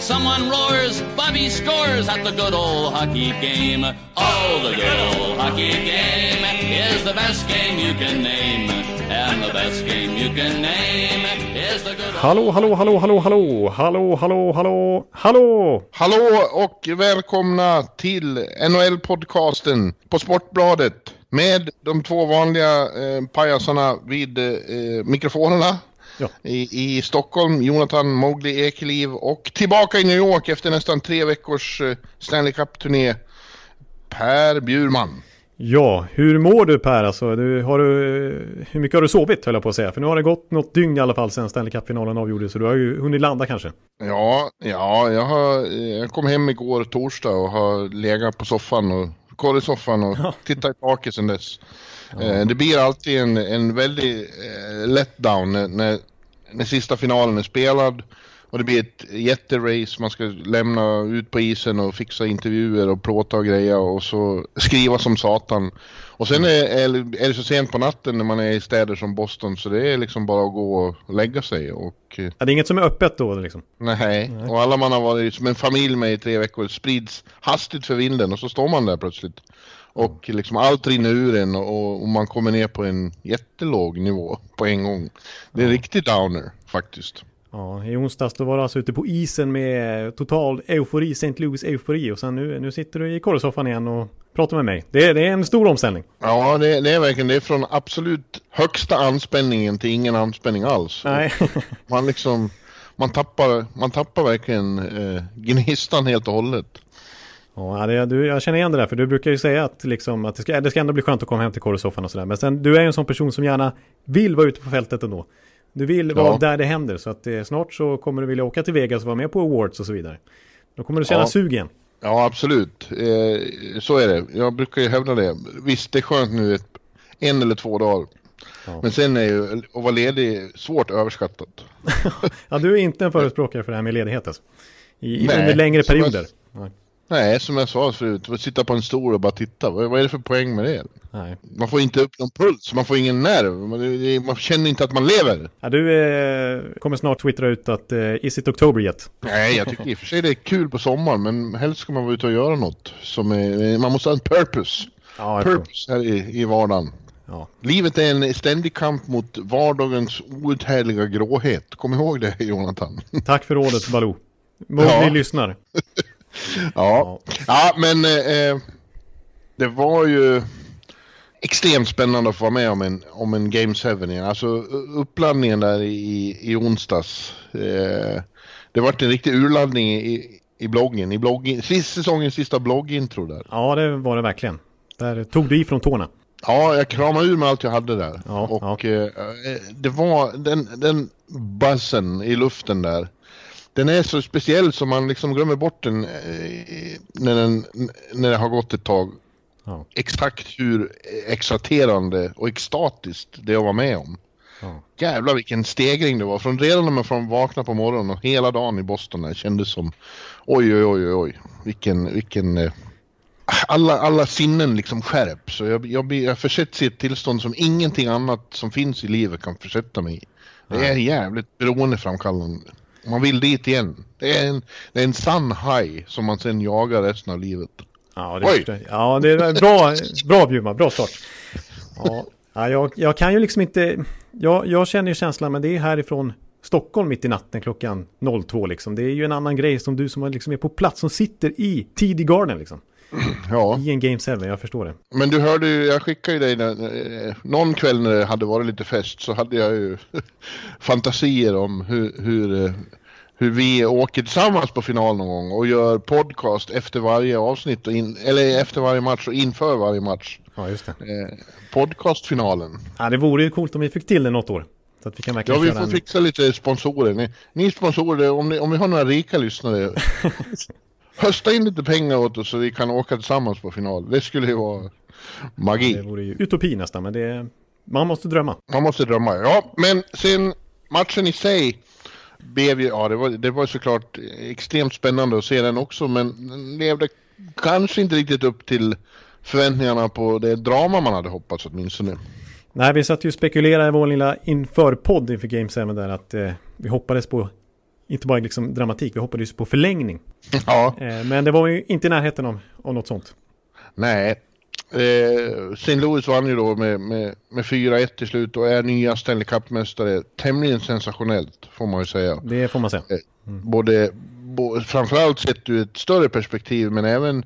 Someone roars, Bobby scores at the good old hockey game. Oh, the good old hockey game is the best game you can name. And the best game you can name is the good old Hallå, hallå, hallå, hallå, hallå, hallå, hallå, hallå, hallå! Hallå och välkomna till NHL-podcasten på Sportbladet med de två vanliga eh, pajasarna vid eh, mikrofonerna. Ja. I, I Stockholm, Jonathan Mowgli Ekeliv och tillbaka i New York efter nästan tre veckors eh, Stanley Cup-turné, Per Bjurman. Ja, hur mår du Per? Alltså, du, har du, hur mycket har du sovit höll jag på att säga? För nu har det gått något dygn i alla fall sedan Stanley Cup-finalen avgjordes. Så du har ju hunnit landa kanske. Ja, ja jag, har, jag kom hem igår torsdag och har legat på soffan och korrisoffan och Ja. tittat i taket sedan dess. Eh, Det blir alltid en, en väldig eh, letdown när, när, när sista finalen är spelad och det blir ett jätterace, man ska lämna ut på isen och fixa intervjuer och plåta och greja och så skriva som satan. Och sen är, är, det så sent på natten när man är i städer som Boston så det är liksom bara att gå och lägga sig och eh, Ja, det är inget som är öppet då liksom. Nej. och alla man har varit som en familj med i tre veckor sprids hastigt för vinden och så står man där plötsligt. Och liksom allt rinner ur en och, och man kommer ner på en jättelåg nivå på en gång. Det är en riktig downer faktiskt. Ja, i onsdags då var du alltså ute på isen med total eufori, St. Louis eufori och sen nu, nu sitter du i korrisoffan igen och pratar med mig. Det, är- det är en stor omställning. Ja, det, det är verkligen det är från absolut högsta anspänningen till ingen anspänning alls. Nej, Man liksom, man tappar, man tappar verkligen eh, gnistan helt och hållet. Ja, det, du, jag känner igen det där för du brukar ju säga att, liksom, att det, ska, det ska ändå bli skönt att komma hem till korrisoffan och sådär. Men sen, du är ju en sån person som gärna vill vara ute på fältet ändå. Du vill vara Ja. där det händer så att eh, snart så kommer du vilja åka till Vegas och vara med på awards och så vidare. Då kommer du känna Ja. sugen. Ja, absolut. Eh, så är det. Jag brukar ju hävda det. Visst, det är skönt nu ett, en eller två dagar. Ja. Men sen är ju att vara ledig svårt överskattat. Ja, du är inte en förespråkare för det här med ledighet alltså. I, Nej, under längre som jag- perioder. Nej. Som jag sa förut, att sitta på en stol och bara titta. Vad, är det för poäng med det? Nej. Man får inte upp någon puls, man får ingen nerv. Man, man känner inte att man lever. Ja, du eh, kommer snart twittra ut att eh, is it October yet? Nej, jag tycker i och för sig det är kul på sommaren, men helst ska man vara ute och göra något. Som är, man måste ha en purpose. Ja. Purpose här i, i vardagen. Ja. Livet är en ständig kamp mot vardagens outhärdliga gråhet. Kom ihåg det Jonathan. Tack för rådet Baloo. Mowgli Ja. lyssnar. Ja, ja men eh, det var ju extremt spännande att få vara med om en, om en Game 7 igen. Alltså uppladdningen där i, i onsdags. Eh, det vart en riktig urladdning i, i bloggen. I bloggen sist, säsongens sista bloggintro där. Ja, det var det verkligen. Där tog du i från tårna. Ja, jag kramade ur med allt jag hade där. Ja, och Eh, det var den, den buzzen i luften där. Den är så speciell som man liksom glömmer bort den eh, när, den när det har gått ett tag. Ja. Exakt hur exalterande och extatiskt det jag var med om. Ja. Jävlar vilken stegring det var. Från redan när man från vakna på morgonen och hela dagen i Boston där kändes som oj oj oj oj oj. Vilken, vilken eh, alla, alla sinnen liksom skärps och jag, jag, jag försätts i ett tillstånd som ingenting annat som finns i livet kan försätta mig i. Det är jävligt beroendeframkallande. Man vill dit igen. Det är en, det är en sann haj som man sen jagar resten av livet. Ja, det, Oj. jag. ja, det är bra, bra Bjurman, bra start. Ja, ja jag, jag kan ju liksom inte, jag, jag känner ju känslan, men det är härifrån Stockholm mitt i natten klockan 02 liksom. Det är ju en annan grej som du som liksom är på plats, som sitter i TD Garden liksom. Ja, I en Game 7, jag förstår det. men du hörde ju, jag skickade ju dig när, eh, någon kväll när det hade varit lite fest så hade jag ju fantasier om hur, hur, eh, hur vi åker tillsammans på final någon gång och gör podcast efter varje avsnitt, och in, eller efter varje match och inför varje match. Ja, just det. Eh, podcastfinalen. Ja, det vore ju coolt om vi fick till det något år. Så att vi kan Ja, vi får en... fixa lite sponsorer. Ni, ni sponsorer, om, ni, om vi har några rika lyssnare, hösta in lite pengar åt oss så vi kan åka tillsammans på final. Det skulle ju vara magi. Det vore ju utopi nästan, men det, man måste drömma. Man måste drömma, ja. Men sen matchen i sig blev ju, ja det var, det var såklart extremt spännande att se den också men den levde kanske inte riktigt upp till förväntningarna på det drama man hade hoppats åtminstone. Nej, vi satt ju och spekulerade i vår lilla inför-podd inför Game 7 där att eh, vi hoppades på inte bara liksom dramatik, vi hoppades på förlängning. Ja. Eh, men det var ju inte i närheten av, av något sånt. Nej. Eh, St. Louis vann ju då med, med, med 4-1 till slut och är nya Stanley Cup-mästare. Tämligen sensationellt får man ju säga. Det får man säga. Mm. Både, bo, framförallt sett ur ett större perspektiv men även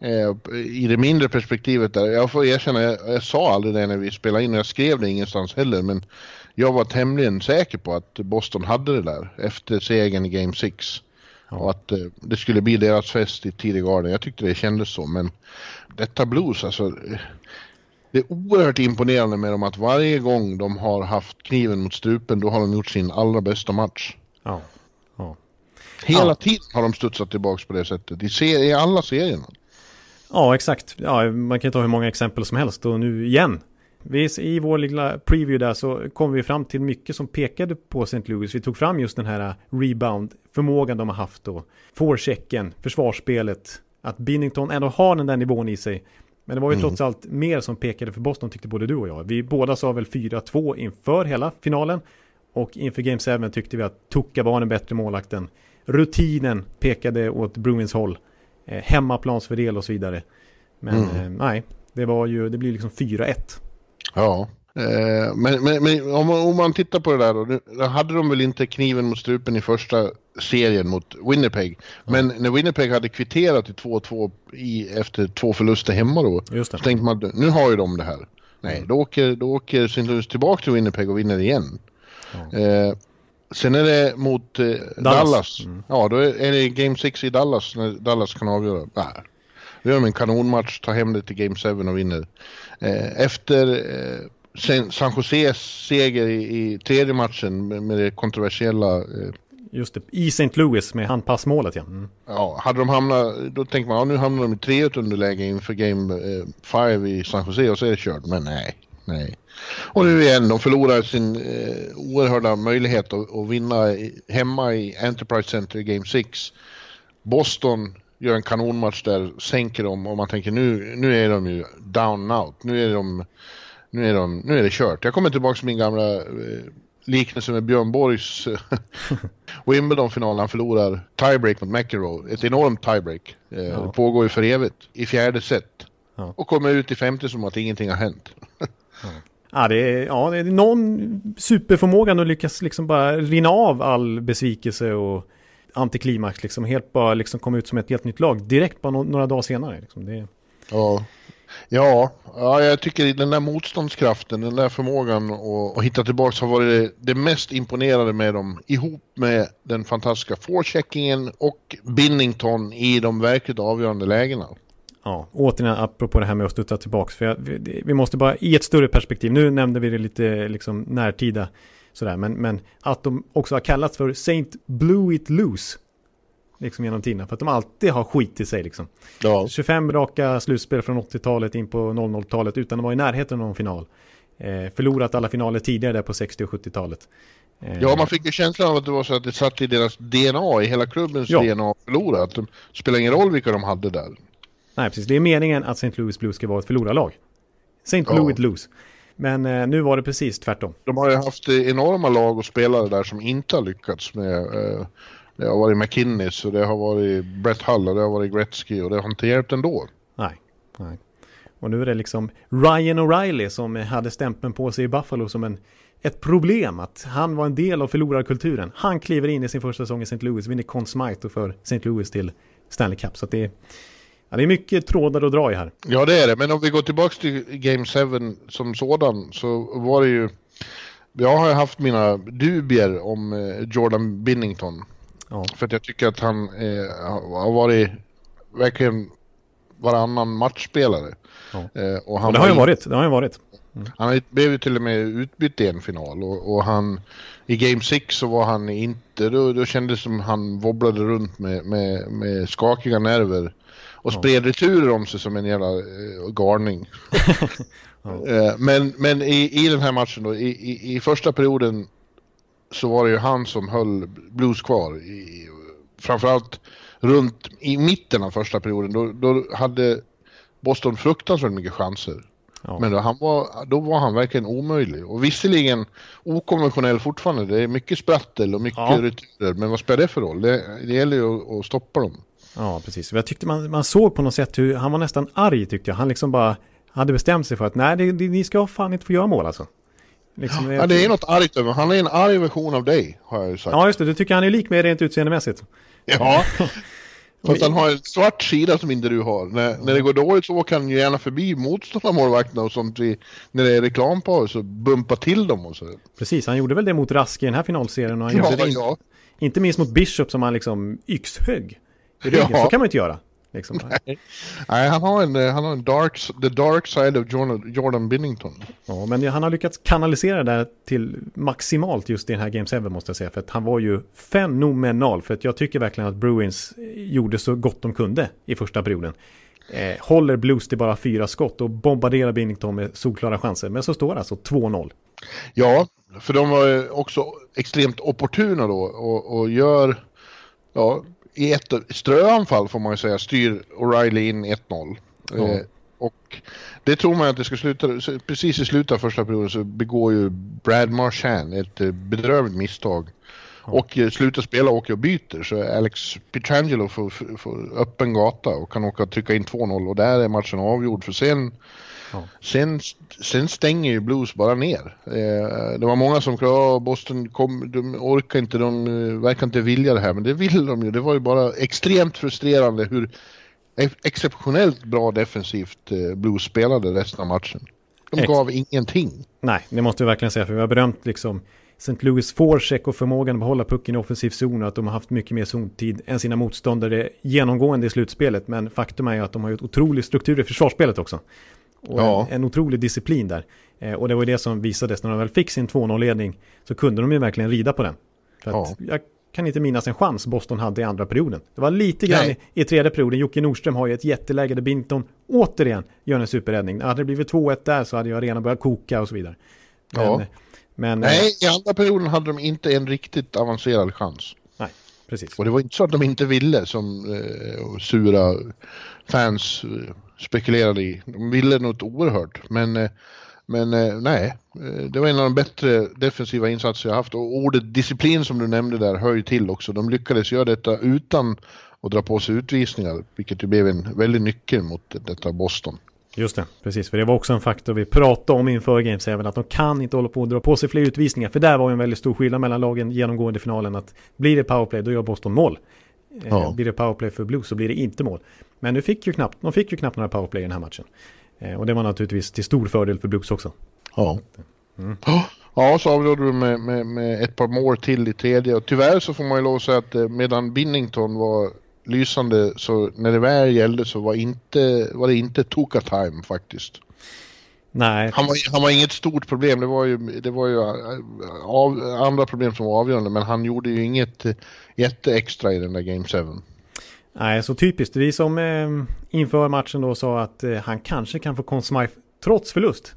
eh, i det mindre perspektivet där. Jag får erkänna, jag, jag sa aldrig det när vi spelade in och jag skrev det ingenstans heller men jag var tämligen säker på att Boston hade det där efter segern i Game 6. Ja. Och att eh, det skulle bli deras fest i tidig garden. Jag tyckte det kändes så men detta Blues alltså. Det är oerhört imponerande med dem att varje gång de har haft kniven mot strupen då har de gjort sin allra bästa match. Ja. ja. Hela ja. tiden har de studsat tillbaka på det sättet i, ser, i alla serierna. Ja, exakt. Ja, man kan ta hur många exempel som helst och nu igen. Vi, I vår lilla preview där så kom vi fram till mycket som pekade på St. Louis. Vi tog fram just den här rebound-förmågan de har haft då. Forechecken, försvarsspelet, att Binnington ändå har den där nivån i sig. Men det var ju mm. trots allt mer som pekade för Boston tyckte både du och jag. Vi båda sa väl 4-2 inför hela finalen. Och inför Game 7 tyckte vi att Tuka var den bättre målakten. Rutinen pekade åt Bruins håll. Eh, hemmaplansfördel och så vidare. Men mm. eh, nej, det var ju, det blir liksom 4-1. Ja, eh, men, men, men om, om, man tittar på det där då, då hade de väl inte kniven mot strupen i första serien mot Winnipeg. Men när Winnipeg hade kvitterat till 2-2 efter två förluster hemma då, Just det. så tänkte man nu har ju de det här. Nej, mm. då åker, då åker St. Louis tillbaka till Winnipeg och vinner igen. Ja. Eh, sen är det mot eh, Dallas. Dallas. Mm. Ja, då är, är det Game 6 i Dallas när Dallas kan avgöra. Nej. Då gör de en kanonmatch, tar hem det till Game 7 och vinner. Eh, efter eh, San Joses seger i, tredje matchen med, det kontroversiella eh, Just det, i St. Louis med handpassmålet ja. Mm. Ja, hade de hamnat, då tänker man ja, nu hamnar de i 3 underläge inför Game 5 eh, i San Jose och så är det kört. Men nej, nej. Och nu igen, de förlorar sin eh, oerhörda möjlighet att, att vinna hemma i Enterprise Center i Game 6. Boston gör en kanonmatch där, sänker dem och man tänker nu, nu är de ju down out. Nu är de, nu är de, nu är det kört. Jag kommer tillbaka till min gamla eh, liknelse med Björn Borgs eh, Wimbledon-final. Han förlorar tiebreak mot McEnroe. Ett enormt tiebreak. Eh, ja. Det pågår ju för evigt i fjärde set. Ja. Och kommer ut i femte som att ingenting har hänt. ja. Ja det, är, ja, det är någon superförmåga att lyckas liksom bara rinna av all besvikelse och antiklimax liksom. Helt bara liksom komma ut som ett helt nytt lag direkt bara några dagar senare. Liksom. Det... Ja. Ja, ja, jag tycker den där motståndskraften, den där förmågan att, att hitta tillbaka har varit det, det, mest imponerande med dem. Ihop med den fantastiska forecheckingen och Binnington i de verkligt avgörande lägena. Ja, återigen apropå det här med att studsa tillbaka. För jag, vi, vi, måste bara i ett större perspektiv, nu nämnde vi det lite liksom närtida sådär, men, men att de också har kallats för Saint Blue It Loose liksom genom tiderna. För att de alltid har skit i sig liksom. Ja. 25 raka slutspel från 80-talet in på 00-talet utan att vara i närheten av någon final. Eh, förlorat alla finaler tidigare där på 60 och 70-talet. Eh, ja, man fick ju känslan av att det var så att det satt i deras DNA, i hela klubbens ja. DNA att förlora. Att det spelar ingen roll vilka de hade där. Nej, precis. Det är meningen att St. Louis Blues ska vara ett förlorarlag. St. ja. Louis Blues. Men eh, nu var det precis tvärtom. De har ju haft enorma lag och spelare där som inte har lyckats med eh, det har varit McKinnis och det har varit Brett Hull och det har varit Gretzky och det har inte hjälpt ändå. Nej, nej. Och nu är det liksom Ryan O'Reilly som hade stämpeln på sig i Buffalo som en, ett problem. Att han var en del av förlorarkulturen. Han kliver in i sin första säsong i St. Louis, vinner Conn Smythe och för St. Louis till Stanley Cup. Så det ja, det är mycket trådar att dra i här. Ja, det är det. Men om vi går tillbaka till Game 7 som sådan så var det ju... Jag har haft mina dubier om eh, Jordan Binnington. Ja. För att jag tycker att han eh, har varit verkligen varannan matchspelare. Ja. Eh, och, han och det har ju varit, det har ju varit. Mm. Han blev ju till och med utbytt i en final och, och han i Game 6 så var han inte, då, då kändes det som han wobblade runt med, med, med skakiga nerver och spred returer om sig som en jävla garning. ja. uh, men men i, i den här matchen då, i, i, i, första perioden så var det ju han som höll Blues kvar. I, framförallt runt i mitten av första perioden, då, då hade Boston fruktansvärt mycket chanser. Ja. Men då, han var, då var han verkligen omöjlig. Och visserligen okonventionell fortfarande. Det är mycket sprattel och mycket ja. returer. Men vad spelar det för roll? Det, det gäller ju att, att stoppa dem. Ja, precis. Jag tyckte man, man såg på något sätt hur han var nästan arg tyckte jag. Han liksom bara hade bestämt sig för att nej, det, det, ni ska fan inte få göra mål alltså. Liksom, ja, det är något argt över Han är en arg version av dig, har jag ju sagt. Ja, just det. Du tycker han är lik mig rent utseendemässigt. Ja, Fast han har en svart sida som inte du har. När, när det går dåligt så åker han ju gärna förbi motståndarmålvakterna och sånt. I, när det är reklampaus och bumpa till dem och så. Precis, han gjorde väl det mot Rask i den här finalserien. Och han ja, gjorde det ja. inte minst mot Bishop som han liksom yxhögg ryggen. Ja. Så kan man inte göra. Liksom. Nej. Nej, han har en, han har en dark, the dark side of Jordan, Jordan Binnington. Ja, men han har lyckats kanalisera det där till maximalt just i den här Game 7 måste jag säga. För att han var ju fenomenal. För att jag tycker verkligen att Bruins gjorde så gott de kunde i första perioden. Eh, håller Blues till bara fyra skott och bombarderar Binnington med solklara chanser. Men så står det alltså 2-0. Ja, för de var också extremt opportuna då och, och gör ja, i ett ströanfall får man ju säga styr O'Reilly in 1-0. Ja. Eh, och det tror man att det ska sluta, precis i slutet av första perioden så begår ju Brad Marchand ett eh, bedrövligt misstag. Ja. Och eh, slutar spela och åker och byter så Alex Pietrangelo får, får öppen gata och kan åka och trycka in 2-0 och där är matchen avgjord för sen Sen, sen stänger ju Blues bara ner. Eh, det var många som klagade, Boston kom, de orkar inte, de eh, verkar inte vilja det här, men det vill de ju. Det var ju bara extremt frustrerande hur exceptionellt bra defensivt eh, Blues spelade resten av matchen. De Ex gav ingenting. Nej, det måste vi verkligen säga, för vi har berömt liksom St. Louis forecheck och förmågan att behålla pucken i offensiv zon och att de har haft mycket mer zontid än sina motståndare genomgående i slutspelet. Men faktum är ju att de har gjort otrolig struktur i försvarsspelet också. Och ja. en, en otrolig disciplin där. Eh, och det var ju det som visades när de väl fick sin 2-0-ledning. Så kunde de ju verkligen rida på den. För ja. att jag kan inte minnas en chans Boston hade i andra perioden. Det var lite grann i, i, tredje perioden. Jocke Nordström har ju ett jätteläge där Binton återigen gör en superräddning. Hade det blivit 2-1 där så hade ju arenan börjat koka och så vidare. Men, ja. men, Nej, i andra perioden hade de inte en riktigt avancerad chans. Nej, precis. Och det var inte så att de inte ville som eh, sura fans eh, spekulerade i. De ville något oerhört, men, eh, men eh, nej, eh, det var en av de bättre defensiva insatser jag haft och ordet disciplin som du nämnde där hör ju till också. De lyckades göra detta utan att dra på sig utvisningar, vilket ju blev en väldig nyckel mot detta Boston. Just det, precis. För det var också en faktor vi pratade om inför Games även att de kan inte hålla på och dra på sig fler utvisningar. För där var ju en väldigt stor skillnad mellan lagen genomgående i finalen, att blir det powerplay, då gör Boston mål. Ja. Blir det powerplay för Blues så blir det inte mål. Men nu fick ju knappt, de fick ju knappt några powerplay i den här matchen. Eh, och det var naturligtvis till stor fördel för Blues också. Ja. Mm. Ja, så avgjorde du med, med, med, ett par mål till i tredje. Och tyvärr så får man ju lov att säga att eh, medan Binnington var lysande så när det väl gällde så var, inte, var det inte Toka time faktiskt. Nej. Han var, han var inget stort problem. Det var ju, det var ju eh, av, andra problem som var avgörande. Men han gjorde ju inget jätteextra i den där Game 7. Nej, så typiskt. Vi som eh, inför matchen då sa att eh, han kanske kan få Conn trots förlust.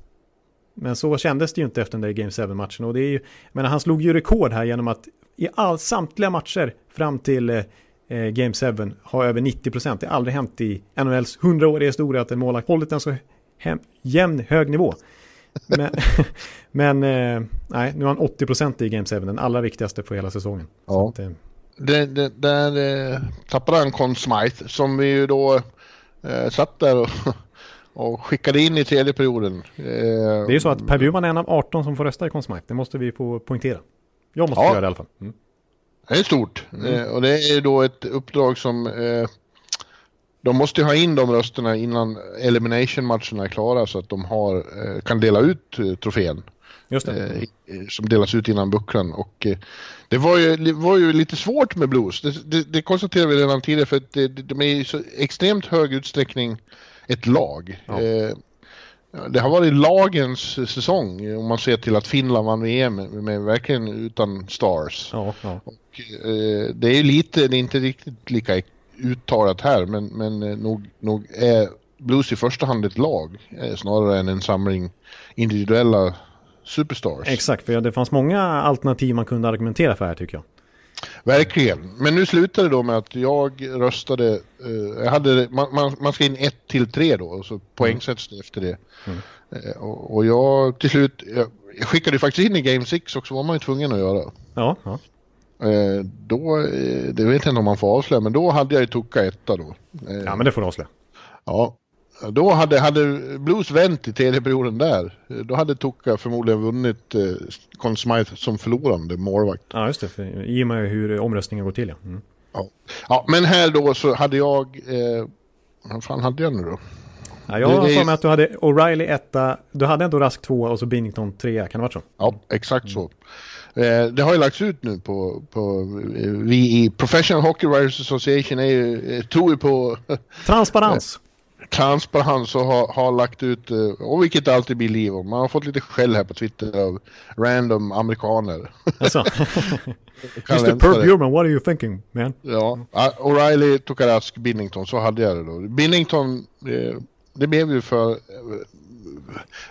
Men så kändes det ju inte efter den där Game 7-matchen. Och det är ju, men han slog ju rekord här genom att i all, samtliga matcher fram till eh, eh Game 7 ha över 90 procent. Det har aldrig hänt i NHLs 100-åriga historia att en målvakt hållit en så hem, jämn hög nivå. Men, men eh, nej, nu har han 80 procent i Game 7, den allra viktigaste för hela säsongen. Ja. Att, eh, det, det, där eh, tappade han Conn Smythe som vi ju då eh, satt där och, och skickade in i tredje perioden. Eh, det är ju så att Per Bjurman är en av 18 som får rösta i Conn Smythe. Det måste vi få poängtera. Jag måste ja, göra det i alla fall. Mm. Det är stort mm. eh, och det är då ett uppdrag som eh, de måste ha in de rösterna innan elimination-matcherna är klara så att de har, eh, kan dela ut eh, trofén. Just det. Eh, som delas ut innan bucklan. Och det var, ju, det var ju lite svårt med blues. Det, det, det konstaterade vi redan tidigare för att det, de är i så extremt hög utsträckning ett lag. Ja. Det har varit lagens säsong om man ser till att Finland vann VM med, med verkligen utan stars. Ja, ja. Och, det är lite, det är inte riktigt lika uttalat här men, men eh, nog, nog är Blues i första hand ett lag eh, snarare än en samling individuella superstars. Exakt, för det fanns många alternativ man kunde argumentera för här tycker jag. Verkligen. Men nu slutade det då med att jag röstade, eh, jag hade, man, man, man ska in 1 till 3 då och så poängsätts det efter det. Mm. Och, och jag till slut, jag, jag skickade ju faktiskt in i Game 6 också, var man ju tvungen att göra. Ja, ja. Eh, då, eh, det vet jag inte om man får avslöja, men då hade jag ju Tuka etta då. Eh, ja men det får du avslöja. Ja, då hade, hade Blues vänt i tredje perioden där. Då hade Tuka förmodligen vunnit eh, Conn Smythe som förlorande målvakt. Ja, just det. För, I och med hur omröstningen går till, ja. Mm. Ja. ja, men här då så hade jag... Eh, vad fan hade jag nu då? Ja, jag har för mig att du hade O'Reilly etta, du hade ändå Rask tvåa och så Binnington trea, kan det vara så? Ja, exakt så. Eh, det har ju lagts ut nu på, på eh, vi i Professional Hockey Writers Association är ju, eh, tror ju på Transparens! transparens och har, har lagt ut, eh, och vilket alltid blir liv om. Man har fått lite skäll här på Twitter av random amerikaner. Alltså. Mr. Per Bjurman, what are you thinking man? Ja, Ah, O'Reilly, Tokarask, Binnington, så hade jag det då. Binnington, det, det blev ju för...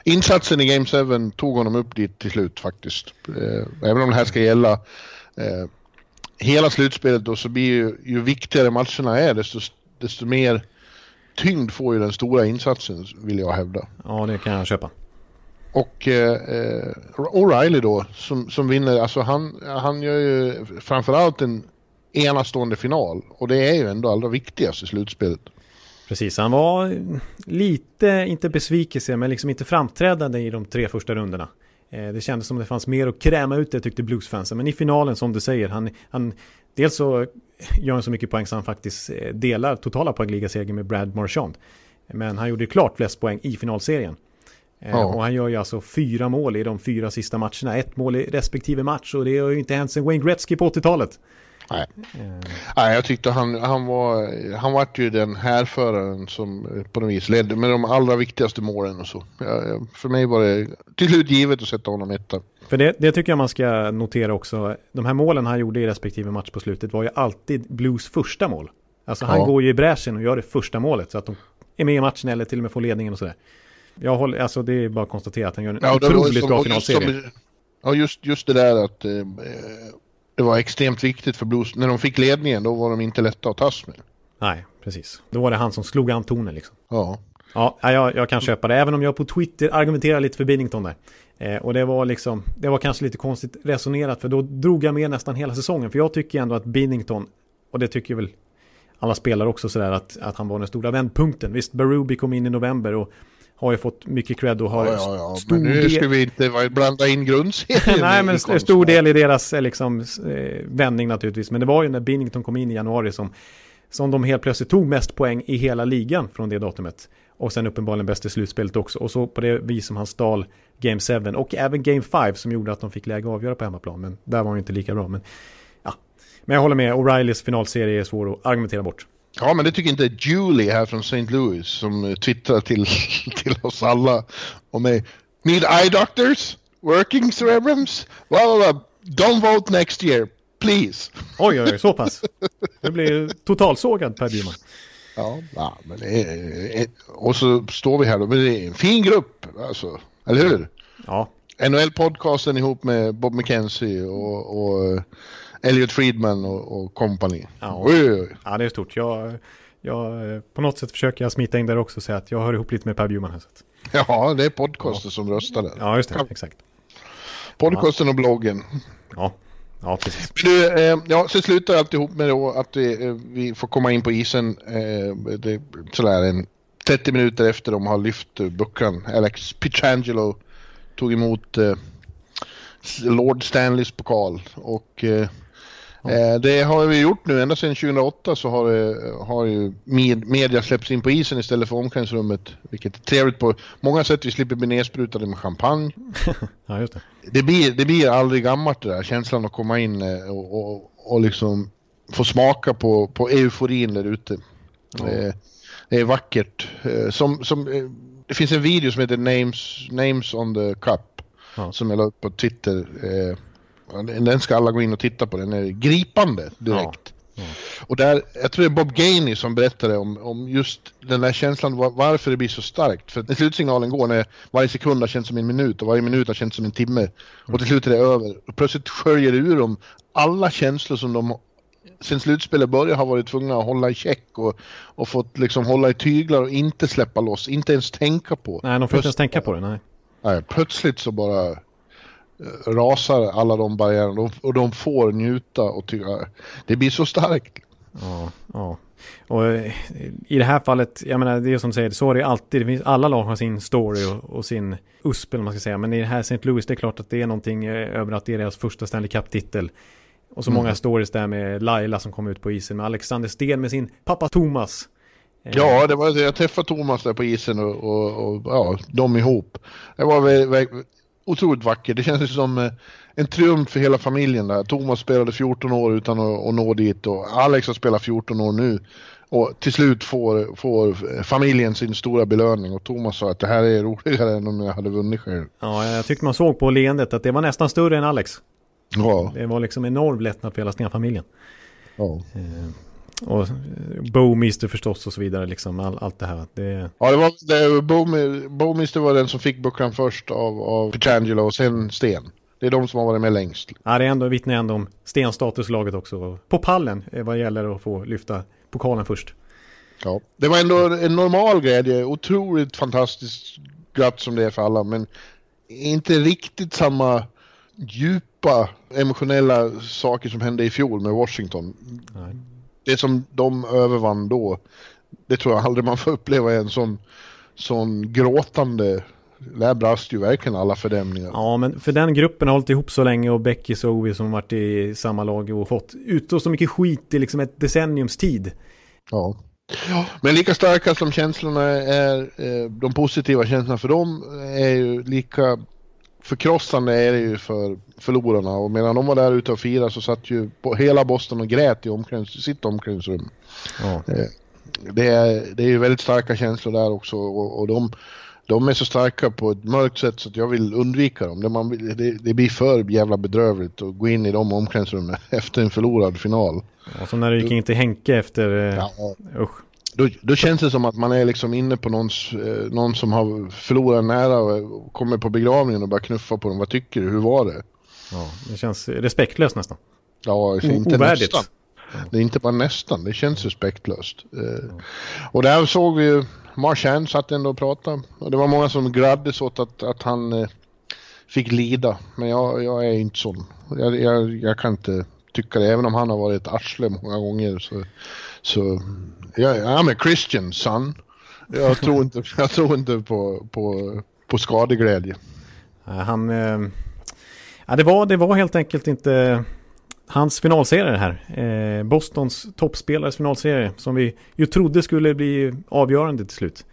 Insatsen i Game 7 tog honom upp dit till slut faktiskt. Eh, Även om det här ska gälla eh, hela slutspelet då så blir ju, ju viktigare matcherna är desto, desto mer tyngd får ju den stora insatsen vill jag hävda. Ja, det kan jag köpa. Och eh, eh, O'Reilly då som, som vinner, alltså han, han gör ju framförallt en enastående final och det är ju ändå allra viktigast i slutspelet. Precis, han var lite, inte besvikelse, men liksom inte framträdande i de tre första rundorna. Eh, Det kändes som det fanns mer att kräma ut det tyckte bluesfansen. Men i finalen som du säger, han, han dels så gör han så mycket poäng så han faktiskt eh, delar totala poängligasegern med Brad Marchand. Men han gjorde klart flest poäng i finalserien. Eh, Ja. Och han gör ju alltså fyra mål i de fyra sista matcherna. Ett mål i respektive match och det har ju inte hänt sedan Wayne Gretzky på 80-talet. Nej. Eh, Nej, jag tyckte han, han var, han vart ju den härföraren som eh, på något vis ledde med de allra viktigaste målen och så. Ja, ja, för mig var det till slut givet att sätta honom etta. För det, det tycker jag man ska notera också. De här målen han gjorde i respektive match på slutet var ju alltid Blues första mål. Alltså han Ja. går ju i bräschen och gör det första målet så att de är med i matchen eller till och med får ledningen och sådär. Jag håller, alltså det är bara att konstatera att han gör en var otroligt som- bra finalserie. Ja, just, just det där att eh, eh, det var extremt viktigt för Blues. När de fick ledningen då var de inte lätta att tas med. Nej, precis. Då var det han som slog an tonen liksom. Ja. Ja, ja, jag, jag kan köpa det. Även om jag på Twitter argumenterar lite för Binnington där. Eh, och det var liksom, det var kanske lite konstigt resonerat för då drog jag med nästan hela säsongen. För jag tycker ändå att Binnington, och det tycker väl alla spelare också sådär, att, att han var den stora vändpunkten. Visst, Berube kom in i november och har ju fått mycket cred och har Ja, ja, ja. stor Men nu ska vi inte blanda in grundserien. Nej, men st- stor del i deras eh, liksom, eh, vändning naturligtvis. Men det var ju när Binnington kom in i januari som, som de helt plötsligt tog mest poäng i hela ligan från det datumet. Och sen uppenbarligen bäst i slutspelet också. Och så på det vis som han stal Game 7 och även Game 5 som gjorde att de fick läge att avgöra på hemmaplan. Men där var han ju inte lika bra. Men, ja. men jag håller med, O'Reillys finalserie är svår att argumentera bort. Ja, men det tycker inte Julie här från St. Louis som eh, twittrar till, till oss alla och mig. Need eye doctors? Working cerebrums? Blah, blah, blah. Don't vote next year, please. Oj, oj, oj, så pass. Det blir totalsågad Per Bjurman. Ja, ja men det är, är- och så står vi här då, men det är en fin grupp, alltså. Eller hur? Ja, NHL-podcasten ihop med Bob McKenzie och, och eh, Elliot Friedman och, och company. Ja. Oj, oj, ja det är stort. Jag, jag, på något sätt försöker jag smita in där också och säga att jag hör ihop lite med Per Bjurman. Här, så att, Ja, det är podcasten som röstar där. ja, just det. Exakt. Podcasten och bloggen. Ja, ja precis. Du, eh, ja, så slutar alltihop med då att vi, eh, vi får komma in på isen eh, det, sådär en 30 minuter efter de har lyft bucklan. Alex Pietrangelo tog emot eh, Lord Stanleys pokal och eh, eh, det har vi gjort nu ända sedan 2008 så har, det, har ju med, media släppts in på isen istället för omklädningsrummet vilket är trevligt på många sätt. Vi slipper bli nedsprutade med champagne Ja, just det. det blir, det blir aldrig gammalt det där, känslan att komma in eh, och, och, och liksom få smaka på, på euforin där ute. Ja. Eh, Det är vackert. Eh, Som, som, eh, det finns en video som heter Names, Names on the Cup. Ja. Som jag la upp på Twitter. Den ska alla gå in och titta på. Den är gripande direkt. Ja. Och där, jag tror det är Bob Gainey som berättade om, om just den där känslan var, varför det blir så starkt. För när slutsignalen går när varje sekund har känts som en minut och varje minut har känts som en timme. Och till slut är det över. Och plötsligt sköljer det ur dem alla känslor som de sen slutspelet började har varit tvungna att hålla i check och, och fått liksom hålla i tyglar och inte släppa loss, inte ens tänka på. Nej, de får inte ens tänka på det. Nej. Nej, plötsligt så bara rasar alla de barriärerna och, de får njuta och tycka det blir så starkt. Ja, ja. Och eh, i det här fallet, jag menar det är som du säger, så är det alltid. Det finns, alla lag har sin story och, och sin USP eller man ska säga. Men i det här St. Louis, det är klart att det är någonting eh, över att det är deras första Stanley Cup-titel. Och så Mm. många stories där med Laila som kom ut på isen med Alexander Sten med sin pappa Thomas. Eh, Ja, det var, jag träffade Thomas där på isen och, och, och ja, de ihop. Det var vä, vä, otroligt vackert. Det kändes som eh, en triumf för hela familjen där. Thomas spelade 14 år utan att, att nå dit och Alex har spelat 14 år nu. Och till slut får, får familjen sin stora belöning och Thomas sa att det här är roligare än om jag hade vunnit själv. Ja, jag tyckte man såg på leendet att det var nästan större än Alex. Ja, Det var liksom enorm lättnad för hela Sten-familjen. ja. Och eh, Bowmister förstås och så vidare, liksom all, allt det här. Det, ja det var det, Bowmi- Bowmister var den som fick bucklan först av, av Petrangelo och sen Sten. Det är de som har varit med längst. ja, det är ändå, vittnar ändå om stenstatuslaget också. På pallen eh, vad gäller att få lyfta pokalen först. Ja, det var ändå en normal glädje. Otroligt fantastiskt glatt som det är för alla, men inte riktigt samma djupa emotionella saker som hände i fjol med Washington. Nej. Det som de övervann då, det tror jag aldrig man får uppleva en sån, sån gråtande. Där brast ju verkligen alla fördämningar. Ja, men för den gruppen har hållit ihop så länge och Becky och Ovi som varit i samma lag och fått utstå så mycket skit i liksom ett decenniums tid. Ja. Men lika starka som känslorna är, eh, de positiva känslorna för dem är ju lika förkrossande är det ju för förlorarna. Och medan de var där ute och firade så satt ju på hela Boston och grät i omklädnings, sitt omklädningsrum. Ja. Det är, det är ju väldigt starka känslor där också och, och de, de är så starka på ett mörkt sätt så att jag vill undvika dem. Det, man, det, det blir för jävla bedrövligt att gå in i de omklädningsrummen efter en förlorad final. Och så när det gick in till Henke efter... eh, Ja, Usch. Då, då känns det som att man är liksom inne på någons, eh, någon som har förlorat nära och kommer på begravningen och bara knuffa på dem. Vad tycker du? Hur var det? Ja, det känns respektlöst nästan. Ja, det är O- inte ovärdigt. nästan. Det är inte bara nästan, det känns respektlöst. Eh, och där såg vi ju, Marchand satt ändå och pratade. Och det var många som gladdes åt att, att han eh, fick lida. Men jag, jag är inte sån. Jag, jag, jag kan inte tycka det. Även om han har varit ett arsle många gånger så... så jag, I'm a Christian son. Jag tror inte, jag tror inte på, på, på skadeglädje. Han... Eh, ja, det, var, det var helt enkelt inte hans finalserie det här. Eh, Bostons toppspelares finalserie som vi ju trodde skulle bli avgörande till slut.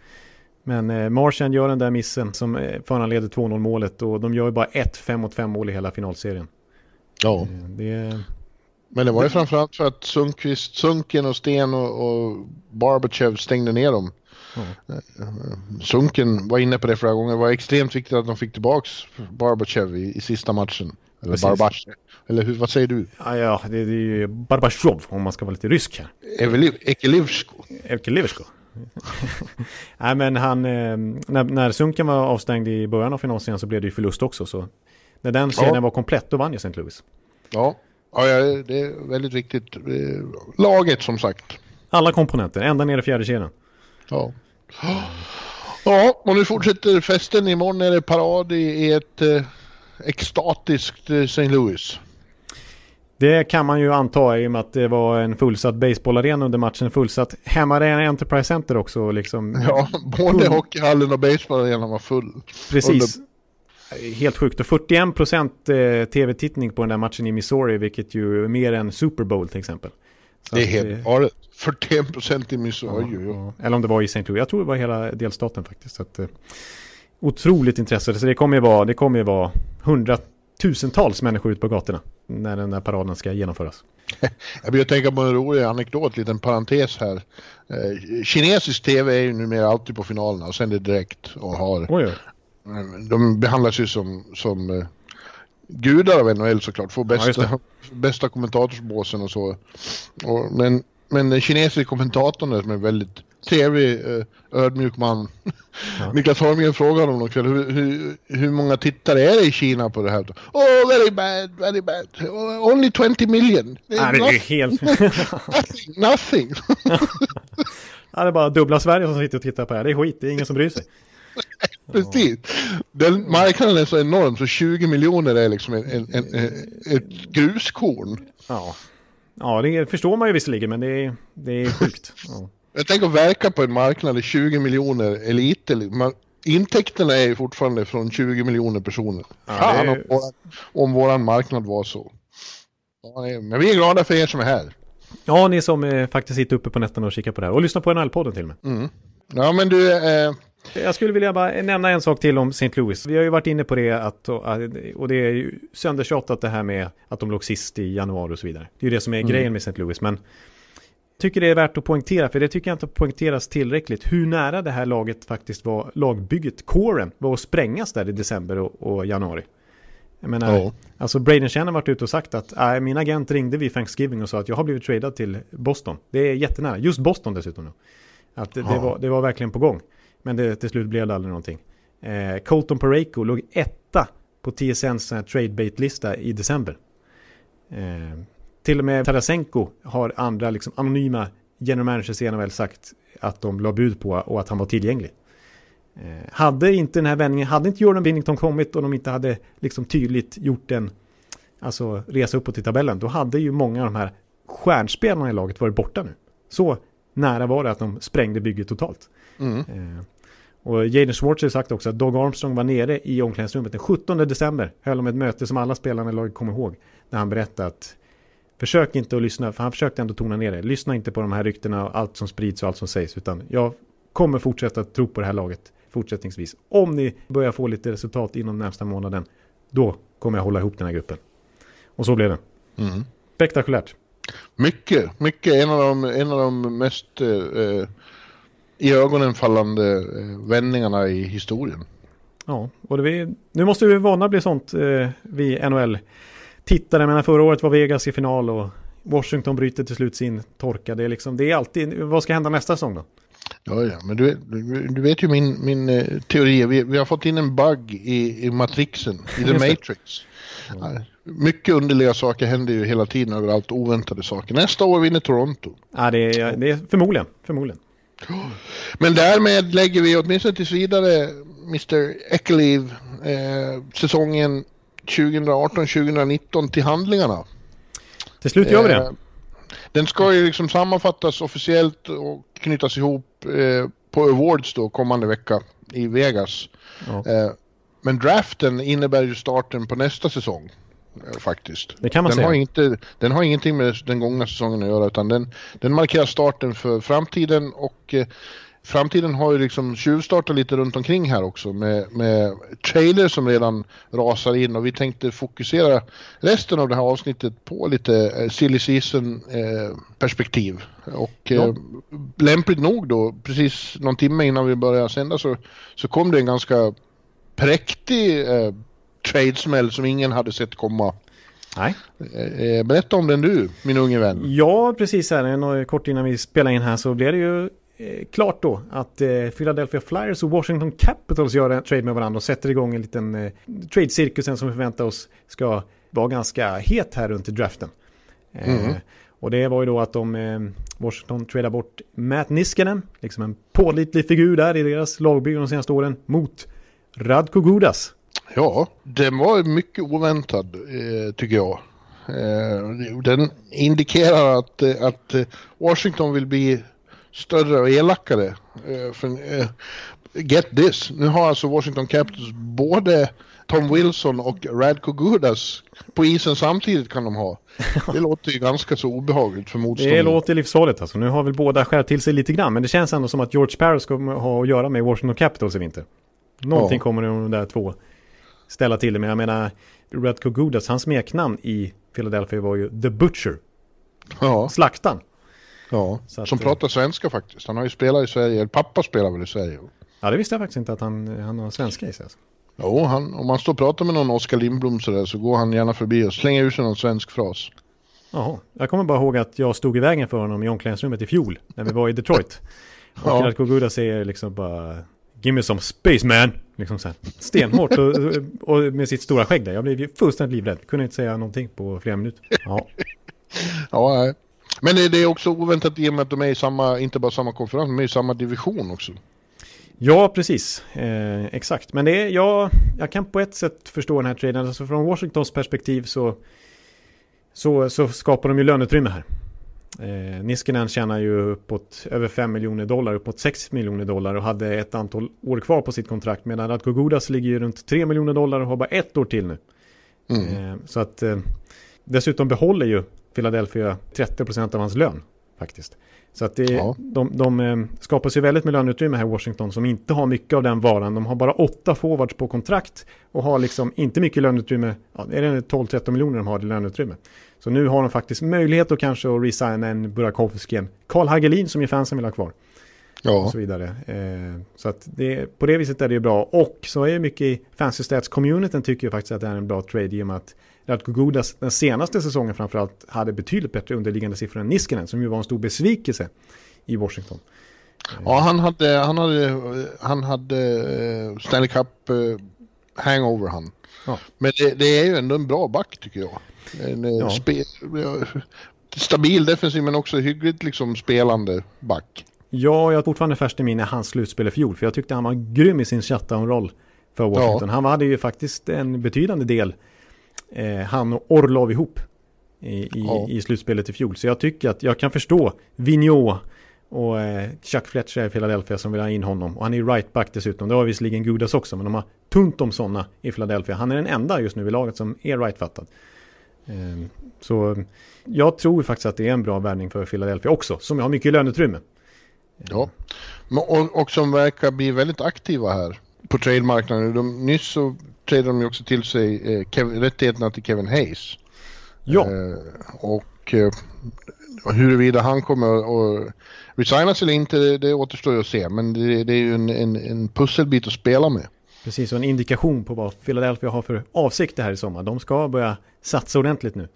Men eh, Marchand gör den där missen som föranleder 2-0 målet och de gör ju bara ett 5 mot 5 mål i hela finalserien. Ja. Det, Men det var ju framförallt för att Sundqvist, Sunken och Sten och, och Barbachev stängde ner dem. Ja. Sunken var inne på det flera gånger. Det var extremt viktigt att de fick tillbaks Barbachev i, i sista matchen. Eller Precis. Eller hur, vad säger du? ja, ja, det, det är ju Barbashov om man ska vara lite rysk här. Ekelivsko. Elke Liversko. Nej men han, eh, när, när Sunken var avstängd i början av finalserien så blev det ju förlust också. Så när den serien Ja. var komplett då vann ju St. Louis. Ja. Ja, det är väldigt viktigt. Laget som sagt. Alla komponenter, ända ner i fjärde kedjan. Ja. Ja, och nu fortsätter festen. Imorgon är det parad i, ett eh, extatiskt eh, St. Louis. Det kan man ju anta i och med att det var en fullsatt baseballarena under matchen. Fullsatt hemmaarena Enterprise Center också. Liksom. Ja, både hockeyhallen och baseballarenan var full. Precis. Helt sjukt. Och 41% eh, tv-tittning på den där matchen i Missouri, vilket ju är mer än Super Bowl till exempel. Så Det är helt eh, galet. 41 procent i Missouri. Oj. Ja, Eller om det var i St. Louis. Jag tror det var hela delstaten faktiskt. Så att, eh, otroligt intresse. Så det kommer ju vara, det kommer ju vara hundratusentals människor ut på gatorna. när den där paraden ska genomföras. Jag vill tänka på en rolig anekdot, liten parentes här. Eh, kinesisk tv är ju numera alltid på finalerna och sänder direkt och har... Oj. Eh, de behandlas ju som, som eh, gudar av NHL såklart, får Ja, just bästa, bästa kommentatorsbåsen och så. Och, men, men den kinesiska kommentatorn där som är väldigt trevlig, eh, ödmjuk man. Ja. Niklas Holmgren frågade honom kväll, hur, hur, hur många tittare är det i Kina på det här? Oh, very bad, very bad. Oh, Only 20 million. Nej, det är helt... Nothing, nothing. ja, det är bara dubbla Sverige som sitter och tittar på det här. Det är skit, det är ingen som bryr sig. Precis. Den marknaden är så enorm så 20 miljoner är liksom en, en, en, ett gruskorn. Ja, ja det förstår man ju visserligen, men det är, det är sjukt. Ja. Jag tänker verka på en marknad där 20 miljoner är lite. Man, intäkterna är ju fortfarande från 20 miljoner personer. Ja, är- om, våran, om våran marknad var så. Ja, men vi är glada för er som är här. ja, ni som eh, faktiskt sitter uppe på nätterna och kikar på det här. Och lyssnar på NHL-podden till och med. Mm. Ja men du, eh, Jag skulle vilja bara nämna en sak till om St. Louis. Vi har ju varit inne på det att, och det är ju söndertjatat det här med att de låg sist i januari och så vidare. Det är ju det som är grejen med St. Louis. Men tycker det är värt att poängtera, för det tycker jag inte poängteras tillräckligt, hur nära det här laget faktiskt var, lagbygget, kåren, var att sprängas där i december och, och januari. Jag menar, Ja. alltså Braden Shannon har varit ute och sagt att äh, min agent ringde vid Thanksgiving och sa att jag har blivit tradad till Boston. Det är jättenära, just Boston dessutom. Att det, det, Ja. var, det var verkligen på gång. Men det, till slut blev det aldrig någonting. Eh, Colton Parayko låg etta på TSNs här trade bait-lista i december. Eh, till och med Tarasenko har andra liksom, anonyma general managers i NHL sagt att de la bud på och att han var tillgänglig. Eh, hade inte den här vändningen, hade inte Jordan Binnington kommit och de inte hade liksom tydligt gjort en alltså resa uppåt i tabellen, då hade ju många av de här stjärnspelarna i laget varit borta nu. Så nära var det att de sprängde bygget totalt. mm. Eh, och Jaden Schwartz har sagt också att Doug Armstrong var nere i omklädningsrummet den 17 december. Höll om ett möte som alla spelarna i laget kommer ihåg. När han berättade att försök inte att lyssna, för han försökte ändå tona ner det. Lyssna inte på de här ryktena och allt som sprids och allt som sägs. Utan jag kommer fortsätta att tro på det här laget fortsättningsvis. Om ni börjar få lite resultat inom närmsta månaden, då kommer jag hålla ihop den här gruppen. Och så blev det. Mm. Spektakulärt. Mycket, mycket. En av de, en av de mest eh, eh, i ögonen fallande eh, vändningarna i historien. Ja, och vi, nu måste vi vana bli sånt, eh, vi NHL-tittare. Förra året var Vegas i final och Washington bryter till slut sin torka. Det är liksom, det är alltid, vad ska hända nästa säsong då? Ja, ja, men du, du, du vet ju min, min eh, teori. Vi, vi har fått in en bug i, i matrixen, i the matrix. Ja, Mycket underliga saker händer ju hela tiden överallt, oväntade saker. Nästa år vinner Toronto. Ja, det är, det är förmodligen, förmodligen. Men därmed lägger vi åtminstone tills vidare Mr. Ekeliv eh, säsongen 2018-2019 till handlingarna. Till slut gör vi det. Eh, Den ska ju liksom sammanfattas officiellt och knytas ihop eh, på Awards då kommande vecka i Vegas. Ja. Eh, men draften innebär ju starten på nästa säsong. Eh, Faktiskt. Det kan man den, säga. har inte, den har ingenting med den gångna säsongen att göra utan den, den markerar starten för framtiden och eh, framtiden har ju liksom tjuvstartat lite runt omkring här också med, med trailers som redan rasar in och vi tänkte fokusera resten av det här avsnittet på lite eh, silly season eh, perspektiv. Och Ja. lämpligt nog då, precis någon timme innan vi började sända så, så kom det en ganska präktig tradesmäll som ingen hade sett komma. Nej. Eh, eh, berätta om den du, min unge vän. Ja, precis här. Kort innan vi spelar in här så blev det ju eh, klart då att Philadelphia Flyers och Washington Capitals gör en trade med varandra och sätter igång en liten eh, trade-cirkusen som vi förväntar oss ska vara ganska het här runt draften. Mm. Och det var ju då att de, eh, Washington tradar bort Matt Niskanen, liksom en pålitlig figur där i deras lagbygge de senaste åren, mot Radko Gudas. Ja, den var mycket oväntad eh, tycker jag. Eh, den indikerar att, eh, att Washington vill bli större och elakare. För, get this, nu har alltså Washington Capitals både Tom Wilson och Radko Gudas på isen samtidigt kan de ha. Det låter ju ganska så obehagligt för Det motståndaren. låter livsfarligt alltså. Nu har väl båda skärpt till sig lite grann. Men det känns ändå som att George Parros kommer ha att göra med Washington Capitals i vinter. Någonting Ja. kommer de där två ställa till det. Men jag menar, Radko Gudas, hans smeknamn i Philadelphia var ju The Butcher. Ja, Slaktan. ja. Att, som eh, pratar svenska faktiskt. Han har ju spelat i Sverige, eller pappa spelar väl i Sverige. Ja, det visste jag faktiskt inte att han, han har svenska i sig. Alltså. Jo, han, om man står och pratar med någon Oskar Lindblom sådär så går han gärna förbi och slänger ur sig någon svensk fras. Jaha. Jag kommer bara ihåg att jag stod i vägen för honom i omklädningsrummet i fjol när vi var i Detroit. Och Ja. Radko Guda säger liksom bara Give me some space man! Liksom så här, stenhårt och, och med sitt stora skägg där. Jag blev ju fullständigt livrädd. Kunde inte säga någonting på flera minuter. Ja, Ja. Men det, är också oväntat i och med att de är i samma, inte bara samma konferens, de är i samma division också. ja precis. Eh, exakt. Men det är, jag, jag kan på ett sätt förstå den här traden. Alltså från Washingtons perspektiv så, så, så skapar de ju löneutrymme här. Eh, Niskanen tjänar ju uppåt över 5 miljoner dollar, uppåt 6 miljoner dollar och hade ett antal år kvar på sitt kontrakt. Medan Radko Gudas ligger ju runt 3 miljoner dollar och har bara ett år till nu. Mm. Eh, så att eh, dessutom behåller ju Philadelphia 30% av hans lön faktiskt. Så att det, Ja. de, de eh, skapar sig väldigt med löneutrymme här i Washington som inte har mycket av den varan. De har bara åtta forwards på kontrakt och har liksom inte mycket löneutrymme. Ja, är det 12-13 miljoner de har i löneutrymme. Så nu har de faktiskt möjlighet att kanske att resigna en Burakovsky, en Karl Hagelin som ju fansen vill ha kvar och Ja, så vidare. Eh, så att det, på det viset är det ju bra. Och så är mycket i Fancy Stats-communityn tycker jag faktiskt att det är en bra trade i och med att Radko Gudas den senaste säsongen framförallt hade betydligt bättre underliggande siffror än Niskanen som ju var en stor besvikelse i Washington. ja han hade, han hade, han hade eh, Stanley Cup eh, hangover han. Ja. Men det, det är ju ändå en bra back tycker jag. En, eh, Ja. spe, ja, stabil defensiv men också hyggligt liksom spelande back. Ja, jag har fortfarande färskt i minne hans slutspel i fjol för jag tyckte han var grym i sin shutdown-roll för Washington. Han hade ju faktiskt en betydande del, eh, han och Orlov ihop i, i, Ja. i slutspelet i fjol. Så jag tycker att jag kan förstå Vigneault och eh, Chuck Fletcher i Philadelphia som vill ha in honom. Och han är ju right back dessutom. Det har visserligen Gudas också, men de har tunt om sådana i Philadelphia. Han är den enda just nu i laget som är right-fattad. Eh, så jag tror faktiskt att det är en bra värvning för Philadelphia också, som har mycket löneutrymme. Ja. Och, och som verkar bli väldigt aktiva här på trademarknaden. De, nyss så tradade de ju också till sig eh, Kev, rättigheterna till Kevin Hayes. Ja, Eh, och eh, huruvida han kommer att resignas eller inte, det, det återstår ju att se. Men det, det är ju en, en, en pusselbit att spela med. Precis, och en indikation på vad Philadelphia har för avsikter här i sommar. De ska börja satsa ordentligt nu.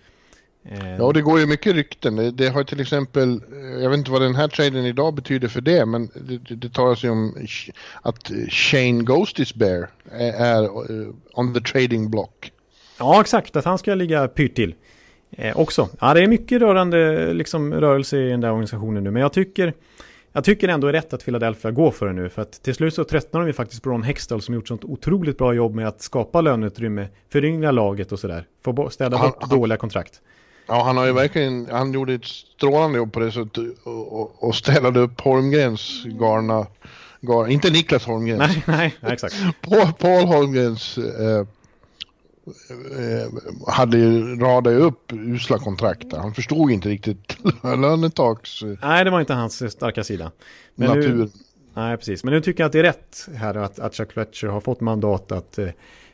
Eh, Ja, det går ju mycket rykten. Det, det har till exempel, eh, jag vet inte vad den här traden idag betyder för det, men det, det, det talas ju om att Shane Ghostis Bear är, är eh, on the trading block. ja, exakt. Att han ska ligga pyrt till. Eh, också. Ja, det är mycket rörande liksom, rörelse i den där organisationen nu. Men jag tycker, jag tycker ändå är rätt att Philadelphia går för det nu. För att till slut så tröttnar de ju faktiskt på Ron Hextall som gjort sånt otroligt bra jobb med att skapa löneutrymme, föryngra laget och sådär. Få städa Han- bort han- dåliga kontrakt. Ja, han har ju verkligen, han gjorde ett strålande jobb på det sättet och, och, och ställde upp Holmgrens garna, garna inte Niklas Holmgrens, Nej, nej, nej, exakt. Paul, Paul Holmgrens eh, hade ju radat upp usla kontrakt. Han förstod inte riktigt lönetaks eh, Nej, det var inte hans starka sida. Men nu, natur. Nej, precis. Men nu tycker jag att det är rätt här att, att Chuck Fletcher har fått mandat att eh,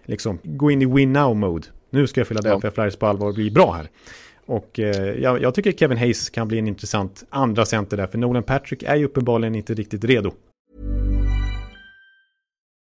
liksom gå in i win now-mode. Nu ska Philadelphia Flyers på allvar bli bra här. Och eh, jag, jag tycker Kevin Hayes kan bli en intressant andra center där, för Nolan Patrick är ju uppenbarligen inte riktigt redo.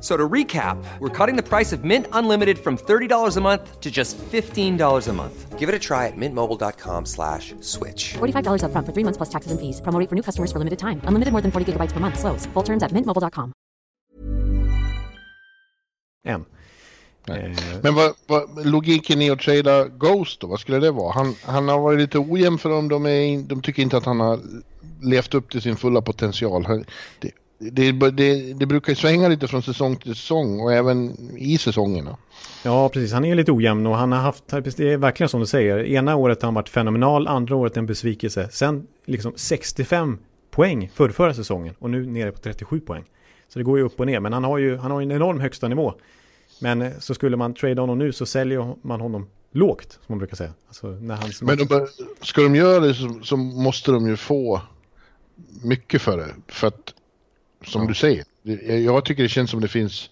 F- So to recap, we're cutting the price of Mint Unlimited from $30 a month to just $15 a month. Give it a try at mintmobile.com slash switch. $45 upfront for three months plus taxes and fees. Promo for new customers for limited time. Unlimited more than 40 gigabytes per month. Slows. Full terms at mintmobile.com. Än. Eh, Men vad, vad, logiken i att trada Ghost då, vad skulle det vara? Han, han har varit lite ojämn för dem, de, är, de tycker inte att han har levt upp till sin fulla potential. Det, det, det, det brukar ju svänga lite från säsong till säsong och även i säsongerna. Ja, precis. Han är lite ojämn och han har haft, det är verkligen som du säger, ena året har han varit fenomenal, andra året en besvikelse. Sen liksom 65 poäng för förra säsongen och nu nere på 37 poäng. Så det går ju upp och ner, men han har ju, han har en enorm högsta nivå. Men eh, så skulle man trada honom nu så säljer man honom lågt, som man brukar säga. Alltså, när han, Men de, ska de göra det så, så måste de ju få mycket för det. För att, som Ja. du säger, jag tycker det känns som det finns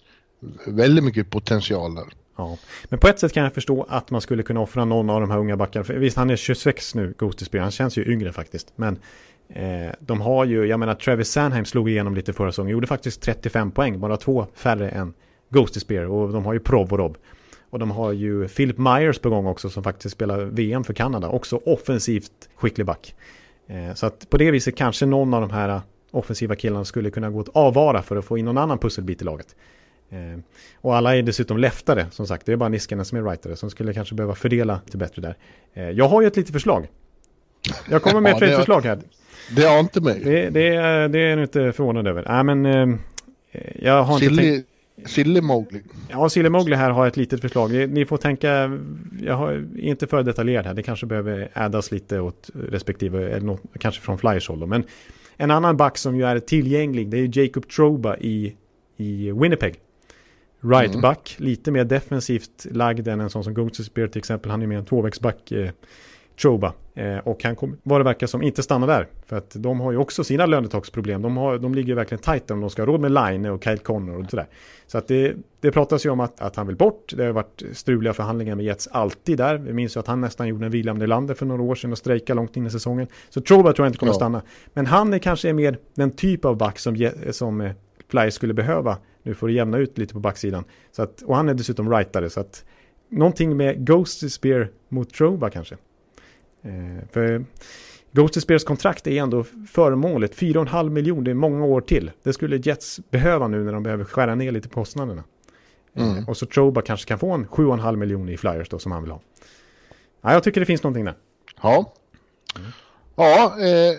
väldigt mycket potential där. Ja. Men på ett sätt kan jag förstå att man skulle kunna offra någon av de här unga backarna. För visst, han är 26 nu, Ghost Spear. Han känns ju yngre faktiskt. Men eh, de har ju, jag menar Travis Sanheim slog igenom lite förra säsongen. Gjorde faktiskt 35 poäng, bara två färre än Ghost Spear. Och de har ju Provorov. Och de har ju Philip Myers på gång också som faktiskt spelar VM för Kanada. Också offensivt skicklig back. Eh, så att på det viset kanske någon av de här offensiva killarna skulle kunna gå att avvara för att få in någon annan pusselbit i laget. Eh, och alla är dessutom leftare, som sagt. Det är bara Niskanen som är rightare, som skulle kanske behöva fördela lite bättre där. Eh, jag har ju ett litet förslag. Jag kommer med Ja, ett trade-förslag här. Det har inte mig. Det, det, är- det är jag inte förvånad över. Nej, men eh, jag har inte tänkt... Silly, Silly Mowgli. Ja, Sille Mowgli här har ett litet förslag. Ni, ni får tänka, jag har, är inte för detaljerad här. Det kanske behöver addas lite åt respektive, eller något, kanske från Flyers håll då. Men en annan back som ju är tillgänglig, det är Jacob Troba i, i Winnipeg. Right Mm. back, lite mer defensivt lagd än en sån som Goetze Spear till exempel. Han är mer en tvåvägsback, eh, Troba. Eh, och han kommer, vad det verkar som, inte stanna där. För att de har ju också sina lönetaksproblem. De, har, de ligger verkligen tajt om de ska ha råd med Line och Kyle Connor och sådär. Så att det, det pratas ju om att, att han vill bort. Det har varit struliga förhandlingar med Jets alltid där. Vi minns ju att han nästan gjorde en William Nylander för några år sedan och strejkade långt in i säsongen. Så Troba tror jag inte kommer Ja. att stanna. Men han är kanske mer den typ av back som, som eh, Flyers skulle behöva nu får det jämna ut lite på backsidan. Så att, och han är dessutom rightare. Så att någonting med Ghost Spear mot Troba kanske. Eh, för Ghost Spears kontrakt är ändå förmånligt. 4,5 miljoner, det är många år till. Det skulle Jets behöva nu när de behöver skära ner lite på kostnaderna. Mm. Eh, och så Troba kanske kan få en 7,5 miljoner i Flyers då som han vill ha. Ja, jag tycker det finns någonting där. Ja. Ja, eh,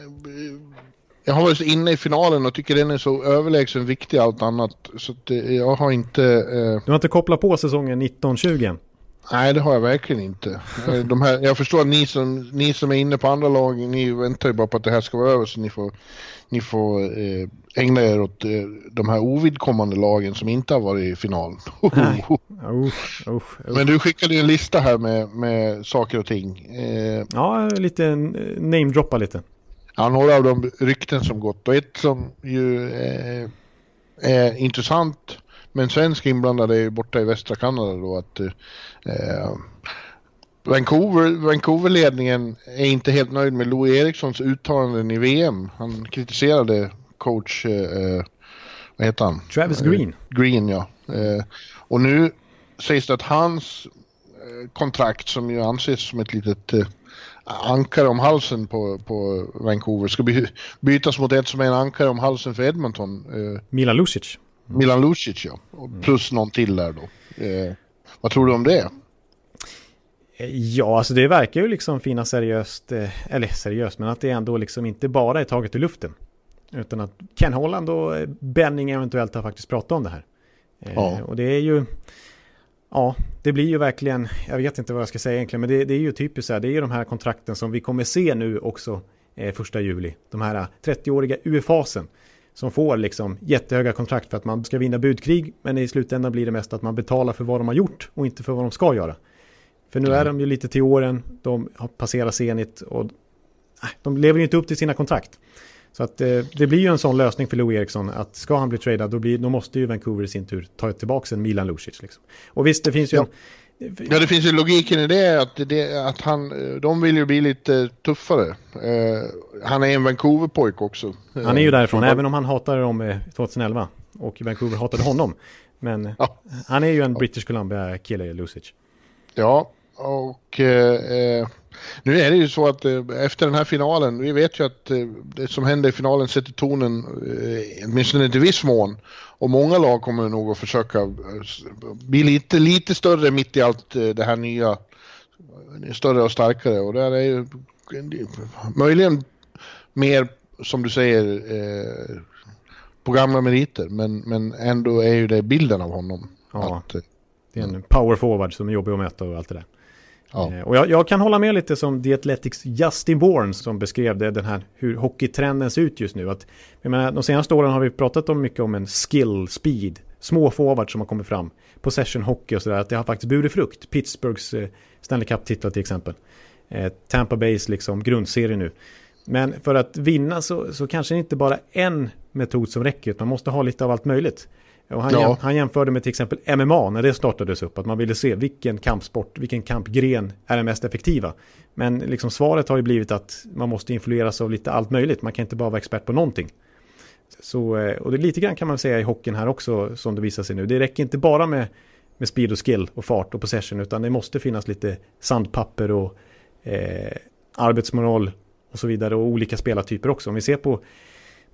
jag har varit inne i finalen och tycker den är så överlägsen viktig allt annat. Så att, eh, jag har inte... Eh, Du har inte kopplat på säsongen 1920 än? Nej, det har jag verkligen inte. Eh, De här, jag förstår att ni som, ni som är inne på andra lag, ni väntar ju bara på att det här ska vara över så ni får, ni får eh, ägna er åt eh, de här ovidkommande lagen som inte har varit i final. Usch, usch, usch. Men du skickade ju en lista här med, med saker och ting. Eh, Ja, lite eh, namedroppa lite. Ja, några av de rykten som gått och ett som ju eh, är intressant men svensk inblandad är borta i västra Kanada då att eh, Vancouver, Vancouver-ledningen är inte helt nöjd med Louis Erikssons uttalanden i VM. Han kritiserade coach, eh, vad heter han? Travis Green. Green ja. Eh, och nu sägs det att hans eh, kontrakt som ju anses som ett litet eh, ankare om halsen på, på Vancouver ska by, bytas mot ett som är en ankare om halsen för Edmonton. Eh, Milan Lucic. Milan Lucic ja. Och plus någon till där då. Eh, vad tror du om det? Ja, alltså det verkar ju liksom finnas seriöst, eh, eller seriöst, men att det ändå liksom inte bara är taget ur luften. Utan att Ken Holland och eh, Benning eventuellt har faktiskt pratat om det här. Eh, Ja. Och det är ju, ja, det blir ju verkligen, jag vet inte vad jag ska säga egentligen, men det, det är ju typiskt så här, det är ju de här kontrakten som vi kommer se nu också eh, första juli. De här 30-åriga UFAsen som får liksom jättehöga kontrakt för att man ska vinna budkrig, men i slutändan blir det mest att man betalar för vad de har gjort och inte för vad de ska göra. För nu är de ju lite till åren, de har passerat Zenit och de lever ju inte upp till sina kontrakt. Så att eh, det blir ju en sån lösning för Lou Eriksson att ska han bli tradad då, blir, då måste ju Vancouver i sin tur ta tillbaka en Milan Lucic. Liksom. Och visst, det finns ju Ja. en... Ja, det finns ju logiken i det att, det, att han, eh, de vill ju bli lite tuffare. Eh, han är en Vancouver-pojk också. Han är ju Eh, därifrån, även om han hatade dem eh, 2011. Och Vancouver hatade honom. Men eh, Ja. han är ju en British Columbia-kille, Lucic. Ja, och eh, eh, nu är det ju så att eh, efter den här finalen, vi vet ju att eh, det som händer i finalen sätter tonen, eh, åtminstone till viss mån. Och många lag kommer nog att försöka eh, bli lite, lite större mitt i allt eh, det här nya, större och starkare. Och där är ju möjligen mer, som du säger, eh, på gamla meriter. Men, men ändå är ju det bilden av honom. Ja. Att, Det är en power forward som är jobbig att möta och allt det där ja. Eh, och jag, jag kan hålla med lite som The Athletics Justin Bourne som beskrev det, den här hur hockeytrenden ser ut just nu. Att, jag menar, de senaste åren har vi pratat om mycket om en skill, speed, små forwards som har kommit fram. Possession hockey och sådär, att det har faktiskt burit frukt. Pittsburghs eh, Stanley Cup-titlar till exempel. Eh, Tampa Bays liksom grundserie nu. Men för att vinna så, så kanske det inte bara en metod som räcker, utan man måste ha lite av allt möjligt. Och han, Ja. jäm, han jämförde med till exempel MMA när det startades upp, att man ville se vilken kampsport, vilken kampgren är den mest effektiva. Men liksom svaret har ju blivit att man måste influeras av lite allt möjligt, man kan inte bara vara expert på någonting. Så, eh, och det är lite grann kan man säga i hockeyn här också, som det visar sig nu. Det räcker inte bara med, med speed och skill och fart och possession, utan det måste finnas lite sandpapper och eh, arbetsmoral och så vidare och olika spelartyper också. Om vi ser på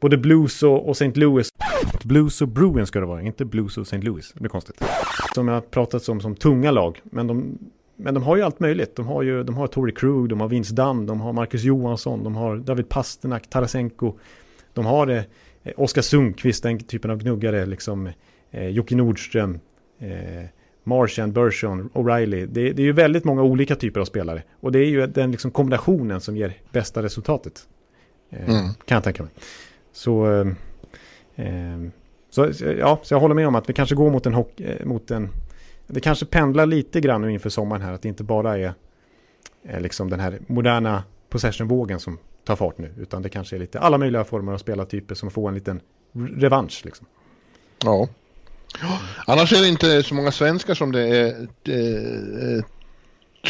både Blues och, och St. Louis. Blues och Bruins ska det vara, inte Blues och St. Louis. Det blir konstigt. Som jag har pratat om som tunga lag, men de, men de har ju allt möjligt. De har ju de har Tory Krug, de har Vince Dunn, de har Marcus Johansson, de har David Pasternak, Tarasenko. De har eh, Oskar Sundqvist, den typen av gnuggare, liksom eh, Jocke Nordström, eh, Marchand, Bershon, O'Reilly. Det, det är ju väldigt många olika typer av spelare. Och det är ju den liksom kombinationen som ger bästa resultatet. Eh, Mm. Kan jag tänka mig. Så, eh, Ehm, så, ja, så jag håller med om att vi kanske går mot en, eh, mot en... Det kanske pendlar lite grann nu inför sommaren här. Att det inte bara är, är liksom den här moderna possession-vågen som tar fart nu. Utan det kanske är lite alla möjliga former av spelartyper som får en liten revansch. Liksom. Ja. Annars är det inte så många svenskar som det är eh, eh,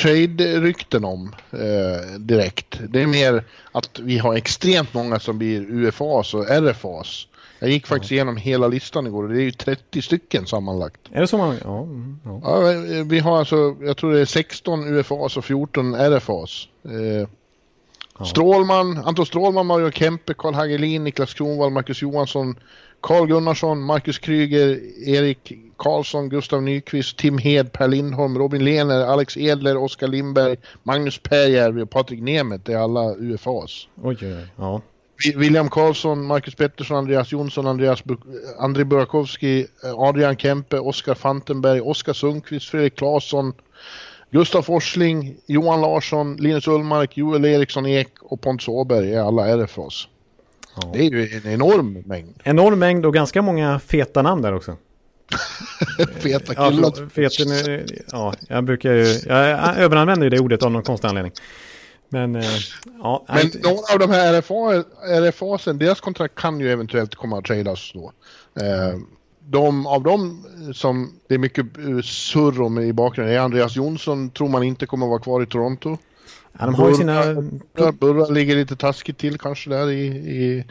trade-rykten om eh, direkt. Det är mer att vi har extremt många som blir UFAs och RFAs. Jag gick faktiskt igenom hela listan igår och det är ju 30 stycken sammanlagt. Är det så man... Ja, mm, ja. Ja, eh, vi har alltså, jag tror det är 16 UFAs och 14 RFAs. Eh, Strålman, Anton Strålman, Mario Kempe, Karl Hagelin, Niklas Kronwall, Marcus Johansson, Carl Gunnarsson, Marcus Kryger, Erik Karlsson, Gustav Nyqvist, Tim Hed, Per Lindholm, Robin Lehner, Alex Edler, Oskar Lindberg, Magnus Pääjärvi och Patrik Nemeth. Det är alla UFAs. Oj, oj, oj. Ja. William Karlsson, Marcus Pettersson, Andreas Jonsson, Andreas Bu- André Burakovsky, Adrian Kempe, Oskar Fantenberg, Oskar Sundqvist, Fredrik Claesson, Gustav Forsling, Johan Larsson, Linus Ullmark, Joel Eriksson Ek och Pontus Åberg är alla RFAs. Ja. Det är ju en enorm mängd. Enorm mängd och ganska många feta namn där också. Feta Ja, killar. feten, eh, ja, jag brukar ju, jag överanvänder ju det ordet av någon konstig anledning. Men, eh, ja. Men nej, några av de här RFA, RFAsen, deras kontrakt kan ju eventuellt komma att tradas då. Eh, de av dem som det är mycket eh, surr om i bakgrunden är Andreas Jonsson, tror man inte kommer att vara kvar i Toronto. ja, de har sina... Burra, Burra ligger lite taskigt till kanske där i, i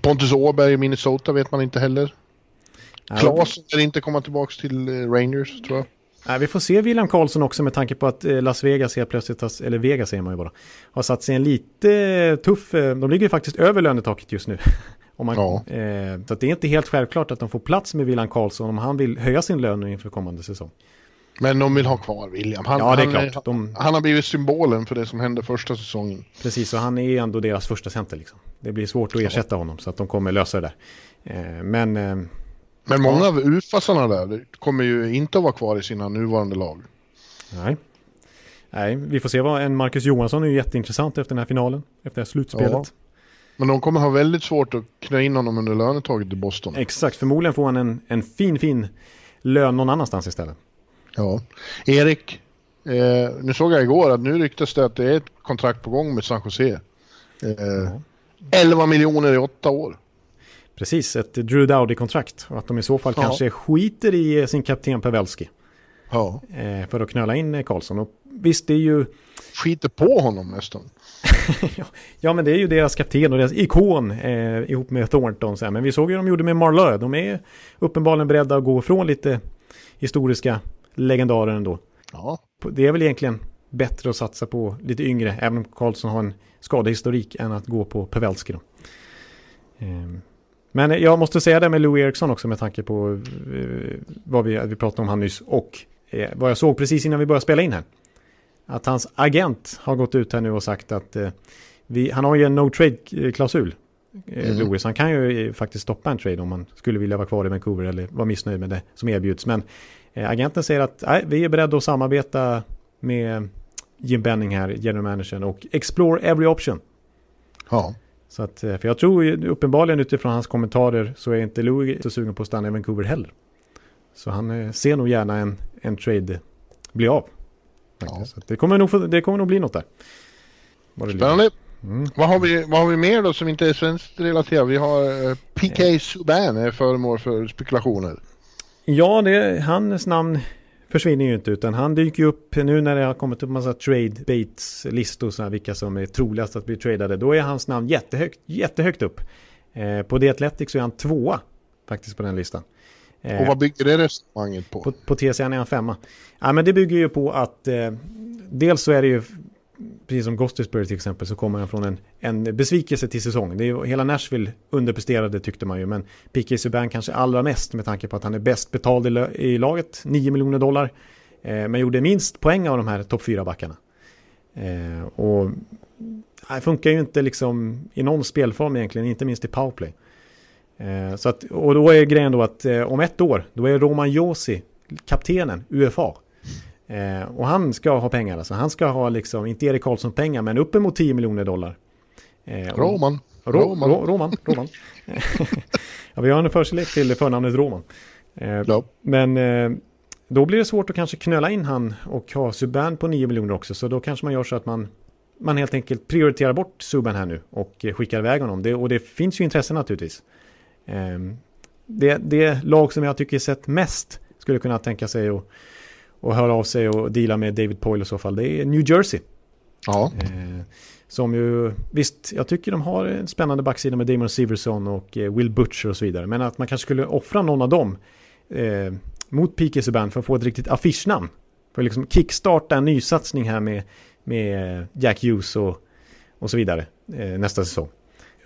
Pontus Åberg i Minnesota vet man inte heller. Ja, Claesson lär inte komma tillbaka till eh, Rangers tror jag. Nej, vi får se William Karlsson också med tanke på att eh, Las Vegas helt plötsligt, har, eller Vegas säger man ju bara, har satt sig en lite tuff, eh, de ligger ju faktiskt över lönetaket just nu. Om man, Ja. eh, så det är inte helt självklart att de får plats med William Karlsson om han vill höja sin lön inför kommande säsong. Men de vill ha kvar William. Han, Ja, det är han, klart. De- han har blivit symbolen för det som hände första säsongen. Precis, och han är ju ändå deras första center liksom. Det blir svårt att ersätta honom så att de kommer lösa det där. Eh, men eh, Men många av UFAsarna där kommer ju inte att vara kvar i sina nuvarande lag. nej. Nej, vi får se vad en Marcus Johansson är ju jätteintressant efter den här finalen, efter det här slutspelet. Ja. Men de kommer ha väldigt svåt att knä in honom under lönetaget i Boston. Exakt, förmodligen får han en, en fin, fin lön någon annanstans istället. Ja. Erik, eh, nu såg jag igår att nu ryktas det att det är ett kontrakt på gång med San Jose. Eh, 11 miljoner i åtta år. Precis, ett Drew Dowdy-kontrakt. Och att de i så fall Ja. kanske skiter i eh, sin kapten Pavelski. Ja. Eh, för att knöla in eh, Karlsson. Och visst, det är ju... Skiter på honom nästan. ja, men det är ju deras kapten och deras ikon eh, ihop med Thornton. Så här. Men vi såg ju de gjorde med Marlö. De är uppenbarligen beredda att gå från lite historiska legendarer ändå. Ja. Det är väl egentligen bättre att satsa på lite yngre, även om Karlsson har en skadehistorik, än att gå på Pavelski. Då. Men jag måste säga det med Lou Eriksson också med tanke på eh, vad vi, vi pratade om han nyss och eh, vad jag såg precis innan vi började spela in här. Att hans agent har gått ut här nu och sagt att eh, vi, han har ju en no trade-klausul. Mm. Louis, han kan ju faktiskt stoppa en trade om man skulle vilja vara kvar i Vancouver eller vara missnöjd med det som erbjuds. Men agenten säger att nej, vi är beredda att samarbeta med Jim Benning här, general managern, och explore every option. Ja. Så att, eh, för jag tror uppenbarligen utifrån hans kommentarer så är inte Louis så sugen på att stanna i Vancouver heller. Så han eh, ser nog gärna en, en trade bli av. Ja. Så det, kommer nog, det kommer nog bli något där. Spännande. Vad, har vi, vad har vi mer då som inte är svenskt relaterat? Vi har eh, PK Subban är föremål för spekulationer. Ja, det, hans namn försvinner ju inte utan han dyker ju upp nu när det har kommit upp massa trade baits listor så här, vilka som är troligast att bli tradade. Då är hans namn jättehögt, jättehögt upp. Eh, på The Athletic så är han tvåa faktiskt på den listan. Eh, Och vad bygger det resonemanget på? på, på TCN är han femma. Ja, men det bygger ju på att eh, dels så är det ju precis som Gostisbury till exempel så kommer han från en, en besvikelse till säsong. Det är, ju- hela Nashville underpresterade tyckte man ju men P.K. Subban kanske allra mest med tanke på att han är bäst betald i, i laget, 9 miljoner dollar. Eh, men gjorde minst poäng av de här topp 4 backarna. Eh, och det funkar ju inte liksom i någon spelform egentligen, inte minst i powerplay. Eh, så att, och då är grejen då att eh, om ett år, då är Roman Josi kaptenen, UFA. Eh, och han ska ha pengar alltså. Han ska ha liksom, inte Erik Karlsson pengar, men uppemot 10 miljoner dollar. Eh, och- Roman. Ro, Roman. Ro, Roman. Roman. ja, vi har en förkärlek till förnamnet Roman. Eh, Ja. Men eh, då blir det svårt att kanske knöla in han och ha Subban på 9 miljoner också. Så då kanske man gör så att man, man helt enkelt prioriterar bort Subban här nu och eh, skickar iväg honom. Det, och det finns ju intresse naturligtvis. Eh, det, det lag som jag tycker sett mest skulle kunna tänka sig att och höra av sig och deala med David Poyle i så fall. Det är New Jersey. Ja. Eh, som ju, visst, jag tycker de har en spännande backsida med Damon Severson och eh, Will Butcher och så vidare. Men att man kanske skulle offra någon av dem eh, mot P.K. Subban för att få ett riktigt affischnamn. För att liksom kickstarta en nysatsning här med, med Jack Hughes och, och så vidare eh, nästa säsong.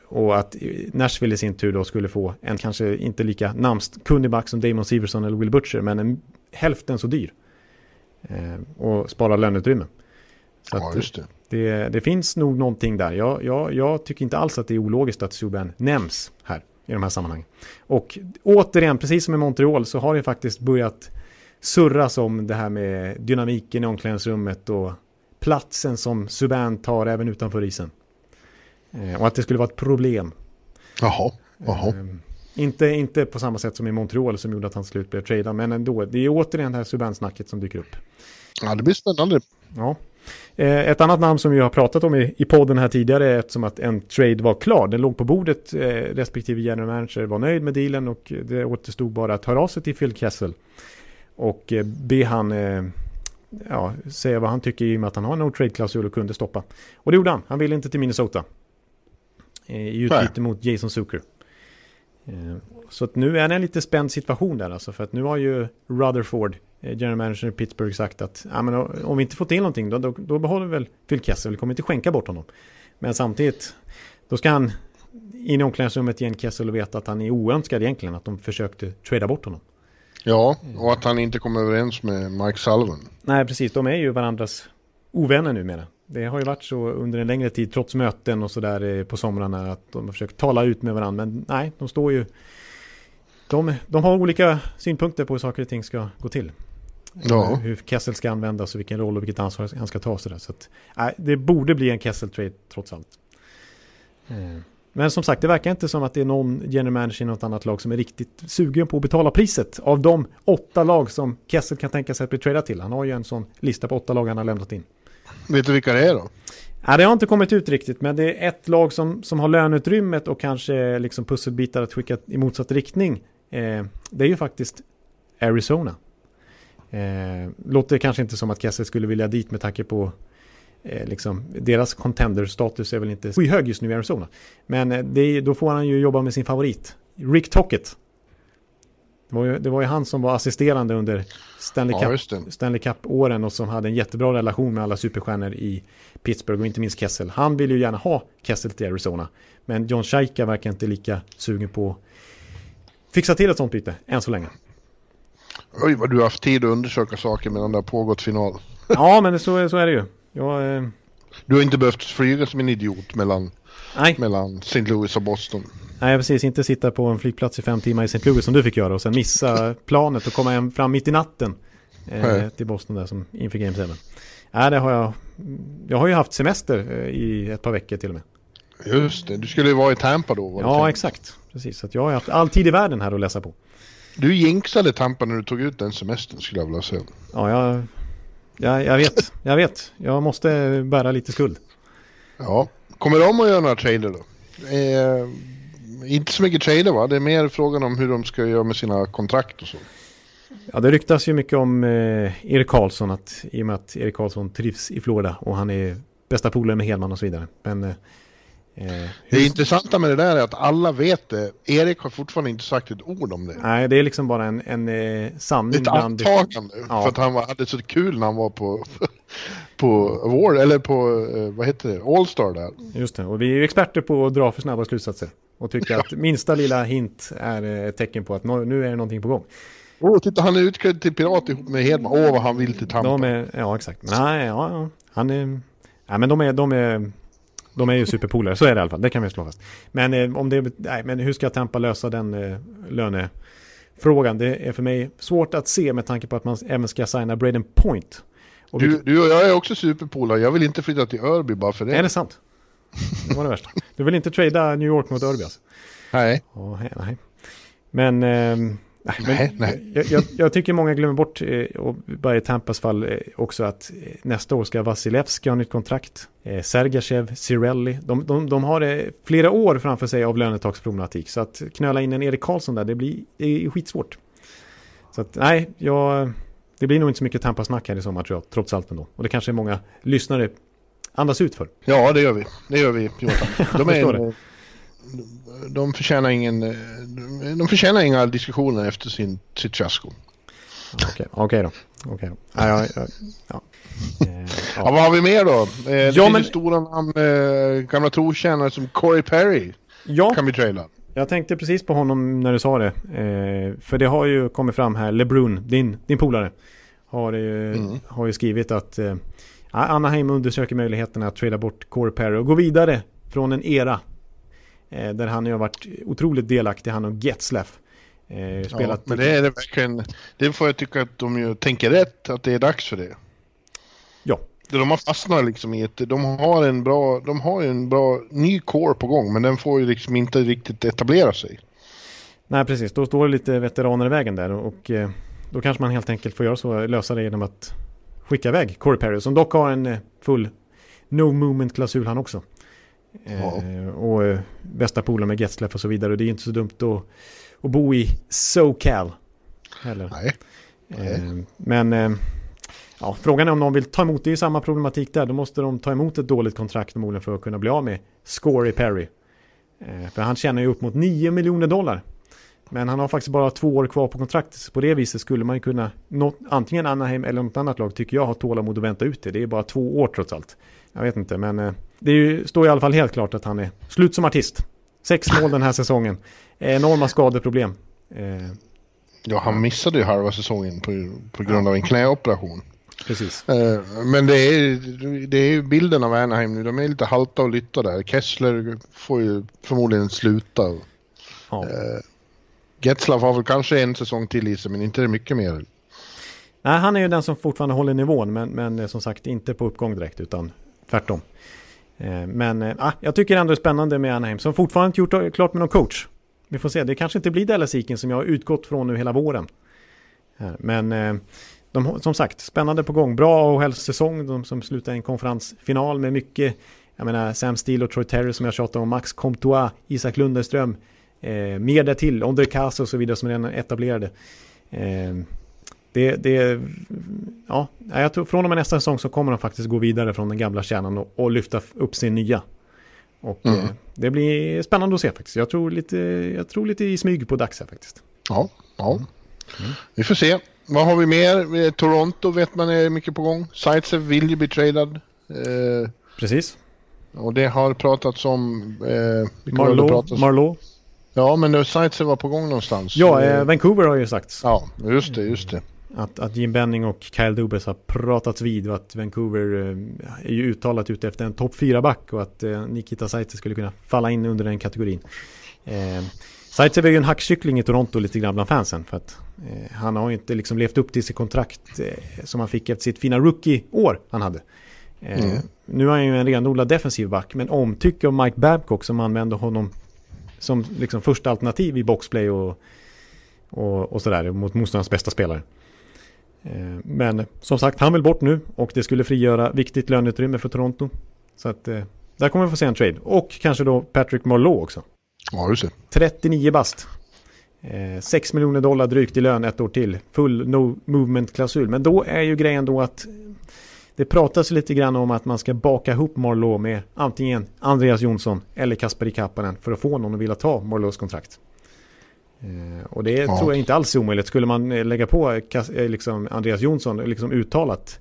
Och att eh, Nashville i sin tur då skulle få en kanske inte lika namnkunnig back som Damon Severson eller Will Butcher, men en hälften så dyr. Eh, och spara löneutrymme. Så ja, just det. det, det finns nog någonting där. Jag, jag, jag tycker inte alls att det är ologiskt att Subban nämns här i de här sammanhangen. Och återigen, precis som i Montreal så har det faktiskt börjat surras om det här med dynamiken i omklädningsrummet och platsen som Subban tar även utanför isen. Eh, och att det skulle vara ett problem. Jaha. Jaha. Inte, inte på samma sätt som i Montreal som gjorde att han slut blev tradad, men ändå. Det är återigen det här Subban-snacket som dyker upp. Ja, det blir spännande. Ja. Eh, Ett annat namn som vi har pratat om i, podden här tidigare är eftersom att en trade var klar. Den låg på bordet, eh, respektive general manager var nöjd med dealen och det återstod bara att höra av sig till Phil Kessel. Och eh, be han ja, säga vad han tycker i och med att han har en no trade-klausul och kunde stoppa. Och det gjorde han. Han ville inte till Minnesota. I utbyte mot Jason Zucker. Eh, Så att nu är det en lite spänd situation där alltså. För att nu har ju Rutherford, eh, general manager i Pittsburgh, sagt att ja, men om vi inte får till någonting då, då, då behåller vi väl Phil Kessel. Vi kommer inte skänka bort honom. Men samtidigt, då ska han in i omklädningsrummet igen Kessel och veta att han är oönskad egentligen. Att de försökte trada bort honom. Ja, och att han inte kom överens med Mike Sullivan. Nej, precis. De är ju varandras ovänner numera. Det har ju varit så under en längre tid, trots möten och sådär eh, på somrarna, att de har försökt tala ut med varandra. Men nej, de står ju... De, de har olika synpunkter på hur saker och ting ska gå till. Ja. Hur Kessel ska användas och vilken roll och vilket ansvar han ska ta. Sådär. Så att, nej, det borde bli en Kessel-trade trots allt. Eh, Men som sagt, det verkar inte som att det är någon general manager i något annat lag som är riktigt sugen på att betala priset av de åtta lag som Kessel kan tänka sig att bli tradad till. Han har ju en sån lista på åtta lag han har lämnat in. Vet du vilka det är då? Ja, det har inte kommit ut riktigt, men det är ett lag som, som har löneutrymmet och kanske liksom pusselbitar att skicka i motsatt riktning. Eh, det är ju faktiskt Arizona. Eh, låter kanske inte som att Kessel skulle vilja dit med tanke på eh, liksom, deras contender-status är väl inte skyhög just nu i Arizona. Men eh, det, är- då får han ju jobba med sin favorit, Rick Tockett. Det var, ju, det var ju han som var assisterande under Stanley Ja, Cup. Stanley Cup-åren och som hade en jättebra relation med alla superstjärnor i Pittsburgh och inte minst Kessel. Han vill ju gärna ha Kessel till Arizona. Men John Shaika verkar inte lika sugen på att fixa till ett sånt byte än så länge. Oj, vad du har haft tid att undersöka saker medan det har pågått final. Ja, men så, så är det ju. Jag, eh, Du har inte behövt flyga som en idiot mellan, nej, mellan St. Louis och Boston. nej, precis. Inte sitta på en flygplats i fem timmar i St. Louis som du fick göra och sen missa planet och komma hem fram mitt i natten eh, till Boston där som inför Game 7. Nej, det har jag. Jag har ju haft semester eh, i ett par veckor till och med. Just det, du skulle ju vara i Tampa då. Ja, exakt. Precis, så att jag har haft all tid i världen här att läsa på. Du jinxade Tampa när du tog ut den semestern skulle jag vilja säga. Ja, jag, jag, jag vet. Jag vet. Jag måste bära lite skuld. Ja. Kommer de att göra några trader då? Eh, inte så mycket trader va? Det är mer frågan om hur de ska göra med sina kontrakt och så. Ja, det ryktas ju mycket om eh, Erik Karlsson. Att, I och med att Erik Karlsson trivs i Florida och han är bästa polare med Hedman och så vidare. Men, eh det intressanta med det där är att alla vet det. Erik har fortfarande inte sagt ett ord om det. Nej, det är liksom bara en, en eh, sanning. Ett antagande. Ja. För att han var, hade så kul när han var på, på Award, eller på, eh, vad heter det, Allstar där. Just det, och vi är ju experter på att dra för snabba slutsatser. Och tycker att minsta lilla hint är eh, ett tecken på att nu är det någonting på gång. Åh, oh, titta han är utklädd till pirat ihop med Hedman. Åh, oh, vad han vill till Tampa. Är, ja, exakt. Nej, ja, han är... Ja, men de är, de är, de är ju superpolare, så är det i alla fall. Det kan vi slå fast. Men, eh, om det, nej, men hur ska Tampa lösa den eh, lönefrågan? Det är för mig svårt att se med tanke på att man även ska signa Braden Point. Och du, du och jag är också superpolare. Jag vill inte flytta till Örby bara för det. Är det sant? Det var det värsta. Du vill inte trada New York mot Örby alltså? Nej. Oh, nej. Men... Eh, Nej, nej. Jag, jag, jag, tycker många glömmer bort, eh, och bara i Tampas fall eh, också, att eh, nästa år ska Vasilevski ha nytt kontrakt. Sergachev, Cirelli, de, de, de har flera år framför sig av lönetaksproblematik. Så att knöla in en Erik Karlsson där, det blir det är skitsvårt. Så att nej, jag, det blir nog inte så mycket Tampa-snack här i sommar tror jag, trots allt ändå. Och det kanske är många lyssnare andas ut för. Ja, det gör vi. Det gör vi, Jonathan. De är, de förtjänar ingen, eh, de förtjänar inga diskussioner efter sin, sitt fiasko. Okej, okay, då. Okay då. Ja, ja, ja, ja. Eh, ja. vad har vi mer då? Eh, det ja, finns men... stora namn, eh, gamla trotjänare som Corey Perry. Ja. Kan vi traila. Jag tänkte precis på honom när du sa det. Eh, för det har ju kommit fram här, LeBrun, din, din polare, har, eh, mm. har ju skrivit att eh, Anaheim undersöker möjligheten att trada bort Corey Perry och gå vidare från en era där han har varit otroligt delaktig, han och Getzlaff. Eh, spelat ja, men det är det verkligen, det får jag tycka att de ju tänker rätt, att det är dags för det. Ja. De har fastnat liksom i ett, de har en bra, de har en bra ny core på gång, men den får ju liksom inte riktigt etablera sig. Nej, precis. Då står det lite veteraner i vägen där och eh, då kanske man helt enkelt får göra så, lösa det genom att skicka iväg Corey Perry, som dock har en full no movement-klausul han också. Ja. Eh, och eh, bästa polare med Getzlaff och så vidare. Och det är inte så dumt att, att bo i SoCal. Heller. Nej. Nej. Eh, men ja, frågan är om någon vill ta emot. Det är ju samma problematik där. Då måste de ta emot ett dåligt kontrakt förmodligen för att kunna bli av med Scory Perry. För han tjänar ju upp mot 9 miljoner dollar. Men han har faktiskt bara två år kvar på kontraktet. På det viset skulle man kunna, något, antingen Anaheim eller något annat lag tycker jag har tålamod att vänta ut det. Det är bara två år trots allt. Jag vet inte, men det ju, står i alla fall helt klart att han är slut som artist. Sex mål den här säsongen. Enorma skadeproblem. Eh, ja, han missade ju halva säsongen på, på grund av en knäoperation. Precis. Eh, men det är, det är bilden av Anaheim nu. De är lite halta och lytta där. Kessler får ju förmodligen sluta. Ja. Eh, Getzlaff har väl kanske en säsong till i sig, men inte mycket mer. Nej, han är ju den som fortfarande håller nivån, men, men som sagt inte på uppgång direkt, utan tvärtom. Eh, men äh, jag tycker ändå det är spännande med Anaheim som fortfarande inte gjort klart med någon coach. Vi får se, det kanske inte blir Dallas Eakin som jag har utgått från nu hela våren. Eh, men de, som sagt, spännande på gång. Bra och säsong De som slutar i en konferensfinal med mycket, jag menar Sam Steele och Troy Terry som jag tjatar om, Max Comtois, Isak Lundeström, eh, mer därtill, Ondrej Casa och så vidare som redan etablerade. Eh, det, det, ja, jag tror från och med nästa säsong så kommer de faktiskt gå vidare från den gamla kärnan och, och lyfta upp sin nya. Och mm. eh, det blir spännande att se faktiskt. Jag tror lite, jag tror lite i smyg på dags här faktiskt. Ja, ja. Mm. vi får se. Vad har vi mer? Toronto vet man är mycket på gång. Zaitsev vill ju bli tradad. Eh, Precis. Och det har pratats om... Eh, Marlowe. Marlowe. Ja, men Zaitsev var på gång någonstans. Ja, eh, Vancouver har ju sagts. Ja, just det, just det. Att, att Jim Benning och Kyle Dubas har pratats vid och att Vancouver eh, är ju uttalat ute efter en topp 4-back och att eh, Nikita Zaitsev skulle kunna falla in under den kategorin. Eh, Zaitsev är ju en hackkyckling i Toronto lite grann bland fansen för att eh, han har ju inte liksom levt upp till sitt kontrakt eh, som han fick efter sitt fina rookie-år han hade. Eh, mm. Nu är han ju en renodlad defensiv back men omtycke av Mike Babcock som använder honom som liksom första alternativ i boxplay och och, och sådär mot motståndarens bästa spelare. Eh, men som sagt, han vill bort nu och det skulle frigöra viktigt löneutrymme för Toronto. Så att eh, där kommer vi få se en trade. Och kanske då Patrick Marleau också. Ja, just det. 39 bast. 6 miljoner dollar drygt i lön ett år till. Full no movement-klausul. Men då är ju grejen då att det pratas lite grann om att man ska baka ihop Marlowe med antingen Andreas Jonsson eller Kasperi Kapanen för att få någon att vilja ta Marlows kontrakt. Eh, och det ja. tror jag inte alls är omöjligt. Skulle man eh, lägga på eh, liksom Andreas Jonsson liksom uttalat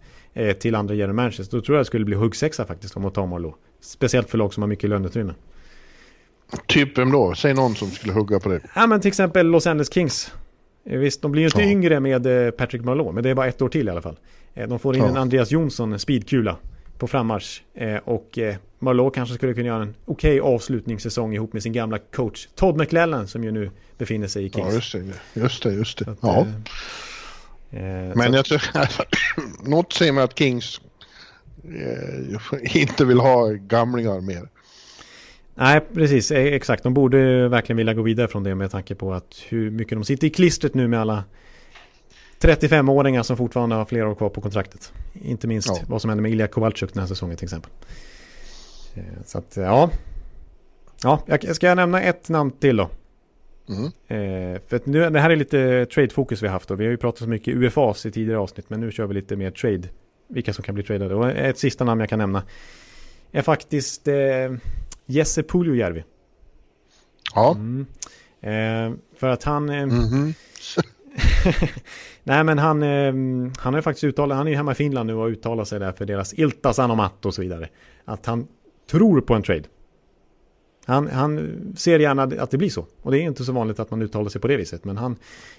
till andra general managers då tror jag det skulle bli huggsexa faktiskt om att ta Marlowe. Speciellt för lag som har mycket löneutrymme. Typ vem då? Säg någon som skulle hugga på det. Ja men till exempel Los Angeles Kings. Visst, de blir ju inte ja. yngre med Patrick Marlowe, men det är bara ett år till i alla fall. De får in ja. en Andreas Jonsson speedkula på frammarsch. Och Marlowe kanske skulle kunna göra en okej okay avslutningssäsong ihop med sin gamla coach Todd McLellan som ju nu befinner sig i Kings. Ja, just det. Just det, just det. Att, ja. Eh, eh Men jag tror något säger mig att Kings eh, inte vill ha gamlingar mer. Nej, precis. E- exakt. De borde verkligen vilja gå vidare från det med tanke på att hur mycket de sitter i klistret nu med alla 35-åringar som fortfarande har flera år kvar på kontraktet. Inte minst ja. vad som hände med Ilja Kowalczyk den här säsongen till exempel. Eh, så att, ja. Ja, jag ska jag nämna ett namn till då? Mm. Eh, för nu, det här är lite trade-fokus vi har haft och vi har ju pratat så mycket UFAs i tidigare avsnitt men nu kör vi lite mer trade. Vilka som kan bli tradade. Och ett sista namn jag kan nämna är faktiskt eh, Jesse Puljujärvi. Ja. Mm. Eh, för att han... Eh, mm -hmm. Nej men han, eh, han har faktiskt uttalat, han är ju hemma i Finland nu och uttalar sig där för deras Ilta Sanomat och så vidare. Att han tror på en trade. Han, han, ser gärna att det blir så. Och det är inte så vanligt att man uttalar sig på det viset. Men han,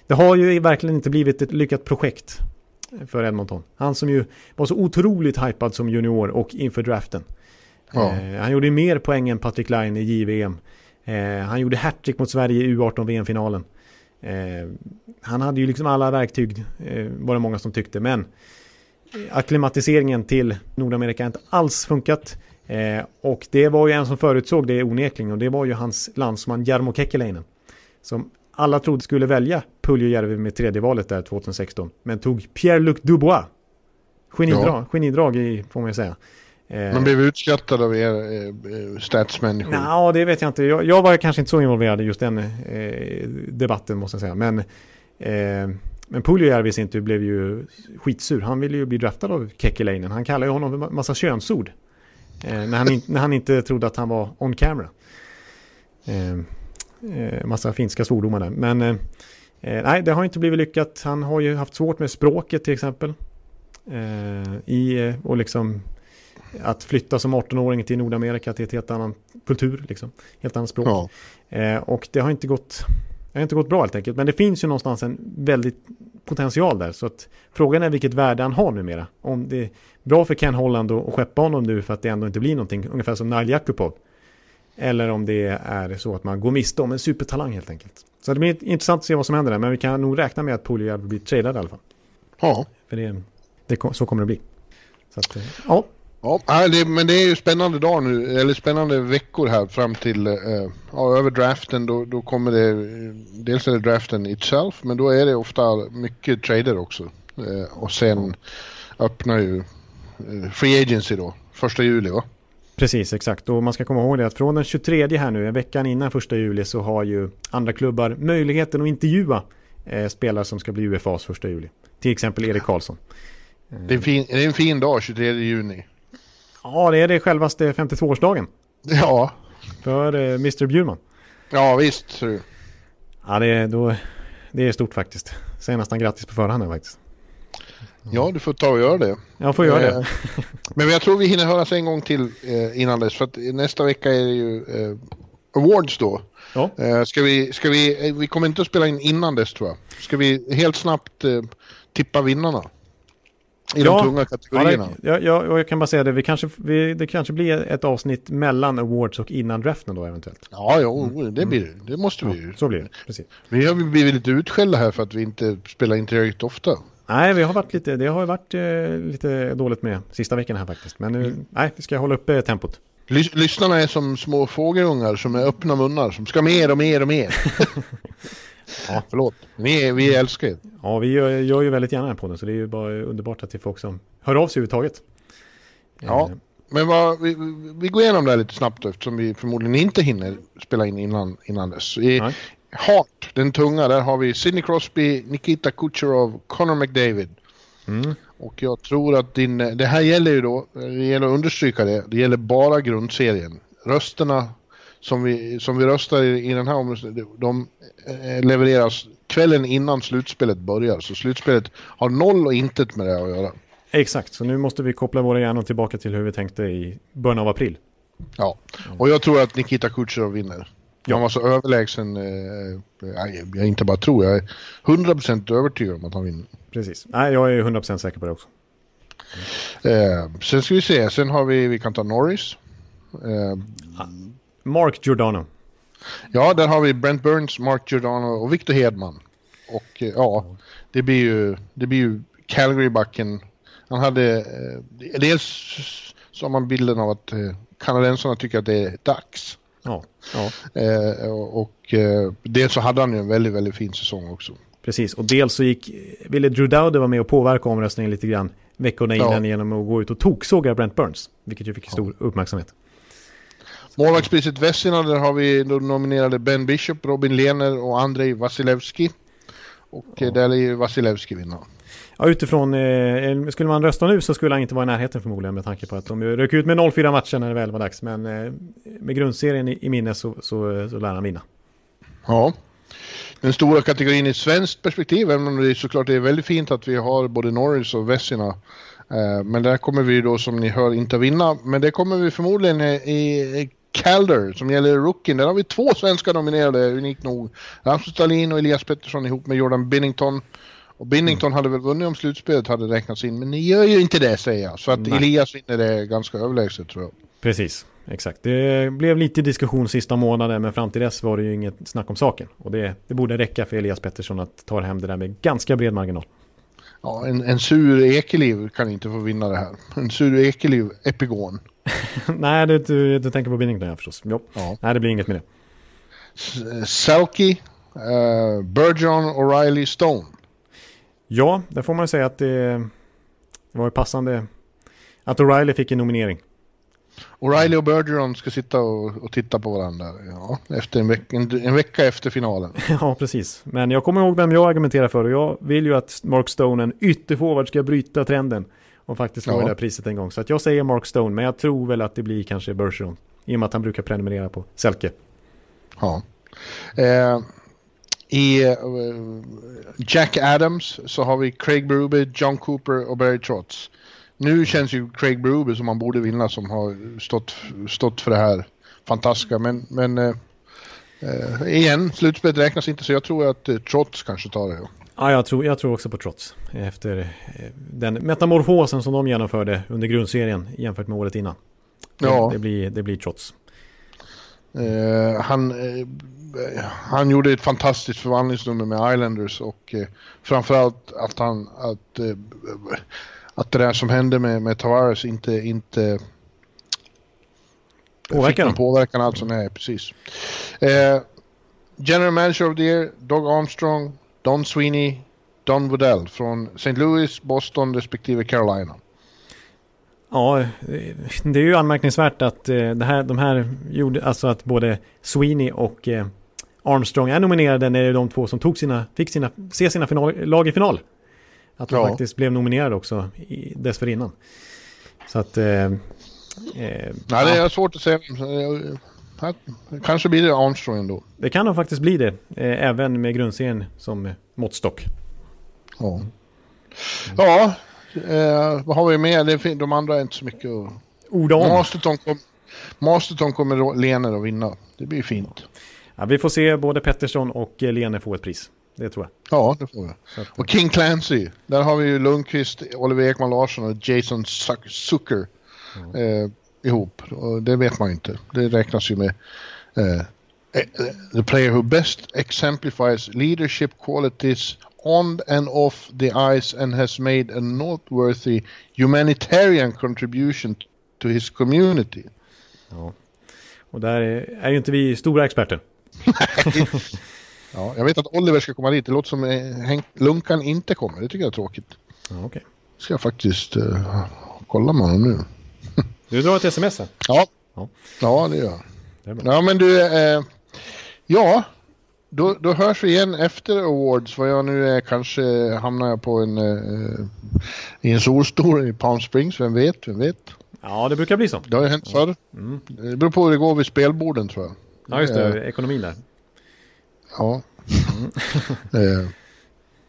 det har ju verkligen inte blivit ett lyckat projekt för Edmonton. Han som ju var så otroligt hypad som junior och inför draften. Ja. Eh, han gjorde mer poäng än Patrick Line i JVM. Eh, han gjorde hattrick mot Sverige i U18 VM-finalen. Eh, han hade ju liksom alla verktyg, eh, var det många som tyckte. Men akklimatiseringen till Nordamerika har inte alls funkat. Eh, och det var ju en som förutsåg det onekligen och det var ju hans landsman Jarmo Kekkeläinen. Som alla trodde skulle välja Puljujärvi med tredje valet där 2016. Men tog Pierre-Luc Dubois. Genidrag, ja. genidrag i, får man ju säga. Eh, man blev utskrattad av er eh, statsmänniskor. Ja, det vet jag inte. Jag, jag, var kanske inte så involverad i just den eh, debatten måste jag säga. Men, eh, men Puljujärvi i sin tur blev ju skitsur. Han ville ju bli draftad av Kekkeläinen. Han kallar ju honom en massa könsord. Eh, när, han när han inte trodde att han var on camera. Eh, eh massa finska svordomar där. Men nej, det har inte blivit lyckat. Han har ju haft svårt med språket till exempel. I, och liksom att flytta som 18-åring till Nordamerika till ett helt annan kultur, liksom. helt annat språk. Ja. och det har inte gått det har inte gått bra helt enkelt. Men det finns ju någonstans en väldigt potential där. Så att frågan är vilket värde han har numera. Om det är bra för Ken Holland att skeppa honom nu för att det ändå inte blir någonting. Ungefär som Nail Jakubov. Eller om det är så att man går miste om en supertalang helt enkelt. Så det blir intressant att se vad som händer där. Men vi kan nog räkna med att Pooley blir tradad i alla fall. Ja. För det, det, så kommer det bli. Så att, ja. Ja, det, men det är ju spännande dag nu, eller spännande veckor här fram till, uh, ja, över draften då, då kommer det, dels är det draften itself, men då är det ofta mycket trader också. Uh, och sen öppnar ju Free Agency då, första juli va? Precis, exakt. Och man ska komma ihåg det att från den 23 här nu, en veckan innan första juli, så har ju andra klubbar möjligheten att intervjua eh, spelare som ska bli UFAs första juli. Till exempel Erik Karlsson. Det är, fin, det är en fin dag, 23 juni. Ja, det är det självaste 52-årsdagen. Ja. För eh, Mr Bjurman. Ja, visst. Ja, det är, då, det är stort faktiskt. Säger nästan grattis på förhand faktiskt. Ja, du får ta och göra det. Jag får göra det. Eh, men jag tror vi hinner höras en gång till eh, innan dess. För att nästa vecka är det ju eh, Awards då. Ja. Eh, ska vi, ska vi, vi kommer inte att spela in innan dess tror jag. Ska vi helt snabbt eh, tippa vinnarna? I ja, de tunga kategorierna. Ja, ja, och jag kan bara säga det, vi kanske, vi, det kanske blir ett avsnitt mellan awards och innan draften då eventuellt. Ja, jo, mm. det blir det. Det måste vi ju. så blir det, precis. Vi har blivit lite utskällda här för att vi inte spelar in tillräckligt ofta. Nej, vi har varit lite, det har varit eh, lite dåligt med sista veckan här faktiskt. Men nu, mm. nej, vi ska hålla uppe tempot. Lys lyssnarna är som små fågelungar som är öppna munnar, som ska mer och mer och mer. Ja, förlåt. Vi, vi älskar er. Ja, vi gör, gör ju väldigt gärna den här podden så det är ju bara underbart att det är folk som hör av sig överhuvudtaget. Ja, Eh, men vad, vi, vi går igenom det här lite snabbt eftersom vi förmodligen inte hinner spela in innan, innan dess. I Nej. Heart, den tunga, där har vi Sidney Crosby, Nikita Kucherov, Connor McDavid. Mm. Och jag tror att din, det här gäller ju då, det gäller att understryka det, det gäller bara grundserien. Rösterna som vi, som vi röstar i, i den här omröstningen, de eh, levereras kvällen innan slutspelet börjar. Så slutspelet har noll och intet med det att göra. Exakt, så nu måste vi koppla våra hjärnor tillbaka till hur vi tänkte i början av april. Ja, och jag tror att Nikita Kucherov vinner. Ja. Han var så överlägsen, eh, jag, jag inte bara tror, jag är 100% övertygad om att han vinner. Precis. Nej, jag är 100% säker på det också. Eh, sen ska vi se, sen har vi, vi kan ta Norris. Eh, Mark Giordano. ja, där har vi Brent Burns, Mark Giordano och Victor Hedman. Och eh, ja, det blir ju, det blir ju Calgary-backen. Han hade, eh, dels så har man bilden av att eh, kanadensarna tycker att det är dags. Ja, ja, Eh, och och eh, dels så hade han ju en väldigt, väldigt fin säsong också. precis. Och dels så gick, ville Drew Dowdy vara med och påverka omröstningen lite grann veckorna Ja. innan genom att gå ut och toksåga Brent Burns. Vilket ju fick stor uppmärksamhet. Målvaktspriset Vessina, där har vi då nominerade Ben Bishop, Robin Lehner och Andrei Vasilevski. Och eh, där är ju Vasilevski vinnare. Ja, utifrån, eh, skulle man rösta nu så skulle han inte vara i närheten förmodligen med tanke på att de rök ut med 0-4 matcher när det väl var dags. Men eh, med grundserien i, i minne så, så, så lär han vinna. Ja. Den stora kategorin i svenskt perspektiv, även om det är såklart är väldigt fint att vi har både Norris och Vessina. Eh, Men där kommer vi då som ni hör inte vinna. Men det kommer vi förmodligen i, i Calder som gäller rookien. Där har vi två svenska nominerade, unikt nog. Rasmus Dahlin och Elias Pettersson ihop med Jordan Binnington. Och Binnington hade väl vunnit om slutspelet hade räknats in, men ni gör ju inte det säger jag. Så att Nej. Elias vinner det ganska överlägset tror jag. Precis, exakt. Det blev lite diskussion sista månaden men fram till dess var det ju inget snack om saken. Och det, det borde räcka för Elias Pettersson att ta hem det där med ganska bred marginal. Ja, en, en sur Ekeliv kan inte få vinna det här. En sur Ekeliv, epigon. Nej, du, du, du tänker på Binnington förstås. Jo. Ja. Nej, det blir inget med det. S- Selke, uh, Bergeron, O'Reilly, Stone. Ja, där får man ju säga att det, det var ju passande att O'Reilly fick en nominering. O'Reilly och Bergeron ska sitta och, och titta på varandra ja, efter en, veck, en, en vecka efter finalen. Ja, precis. Men jag kommer ihåg vem jag argumenterar för och jag vill ju att Mark Stone, en ytterforward, ska bryta trenden och faktiskt få Ja. det där priset en gång. Så att jag säger Mark Stone, men jag tror väl att det blir kanske Bergeron. I och med att han brukar prenumerera på Selke. Ja. Eh, I eh, Jack Adams så har vi Craig Berube, John Cooper och Barry Trotz. Nu känns ju Craig Berube som han borde vinna som har stått, stått för det här fantastiska. Men, men eh, eh, igen, slutspelet räknas inte så jag tror att eh, Trotz kanske tar det. Ja, jag tror, jag tror också på Trots. Efter eh, den metamorfosen som de genomförde under grundserien jämfört med året innan. Ja. det, blir, det blir Trots. Eh, han, eh, han gjorde ett fantastiskt förvandlingsnummer med Islanders och eh, framförallt att han att, eh, att det där som hände med, med Tavares inte, inte Påverkar fick påverkan alltså, nej precis. Eh, General Manager of the Year, Doug Armstrong, Don Sweeney, Don Woodell från St. Louis, Boston respektive Carolina. Ja, det är ju anmärkningsvärt att eh, det här, de här gjorde, alltså att både Sweeney och eh, Armstrong är nominerade när det är de två som tog sina, fick sina, se sina final, lag i final. Att de Ja. faktiskt blev nominerade också i, dessförinnan. Så att... Eh, eh, Nej, ja, det är svårt att säga. Kanske blir det Armstrong ändå. det kan nog faktiskt bli det, eh, även med grundserien som måttstock. Ja. Ja, eh, vad har vi mer? Det de andra är inte så mycket att... Orda om. Masterton, kom, Masterton kommer Lener att vinna. Det blir fint. Ja, vi får se både Pettersson och eh, Lene få ett pris. Det tror jag. Ja, det får vi. Att, Och King Clancy. Där har vi ju Lundqvist, Oliver Ekman Larsson och Jason Zuck- Zucker eh, ihop. Och det vet man ju inte. Det räknas ju med eh, eh, the player who best exemplifies leadership qualities on and off the ice and has made a noteworthy humanitarian contribution to his community. ja. Och där är, är ju inte vi stora experter. Ja, jag vet att Oliver ska komma dit. Det låter som eh, Henk Lunkan inte kommer. Det tycker jag är tråkigt. Ja, okej. Ska jag faktiskt uh, kolla med honom nu. Du drar ett sms här. Ja, Ja. ja det gör jag. Ja, men du, eh, ja, då, då hörs vi igen efter Awards. Vad jag nu är, kanske hamnar jag på en, eh, i en solstol i Palm Springs, vem vet, vem vet. Ja, det brukar bli så. Det har ju hänt förr. Det beror på hur det går vid spelborden tror jag. Ja, just det. Ekonomin där. Ja. Eh,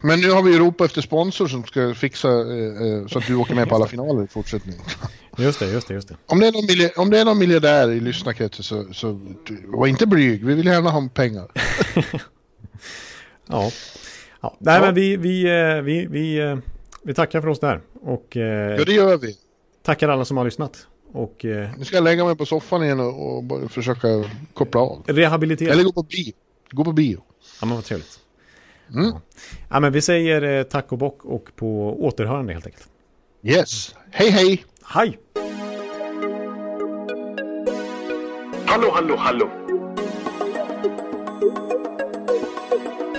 Men nu har vi ju ropat efter sponsor som ska fixa eh, eh, så att du åker med på alla finaler i fortsättningen. Just det, just det, just det. Om det är någon, milj- om det är någon miljardär i lyssnarkretsen så, så var inte blyg. Vi vill gärna ha pengar. Ja. ja. Nej, Ja. men vi, vi, eh, vi, vi, eh, vi tackar för oss där. Och eh, Ja, det gör vi. tackar alla som har lyssnat. Och eh, Nu ska jag lägga mig på soffan igen och, och försöka koppla av. rehabilitera. Eller gå på bio. Gå på bio. Ja, men vad trevligt. Mm. Ja. ja, men vi säger eh, tack och bock och på återhörande helt enkelt. Yes. Hej hej! Hej! Hallå, hallå, hallå.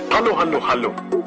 Hallå, hallå, hallå.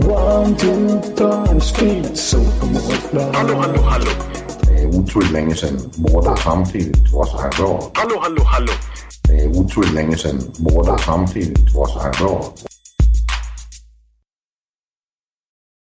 One, two, time, speed, so Hallå, hallå, hallå. Det er utroligt længe siden mor, der samtidig også har råd. Hallå, hallå, hallå. Det er utroligt længe siden mor, der samtidig også har råd.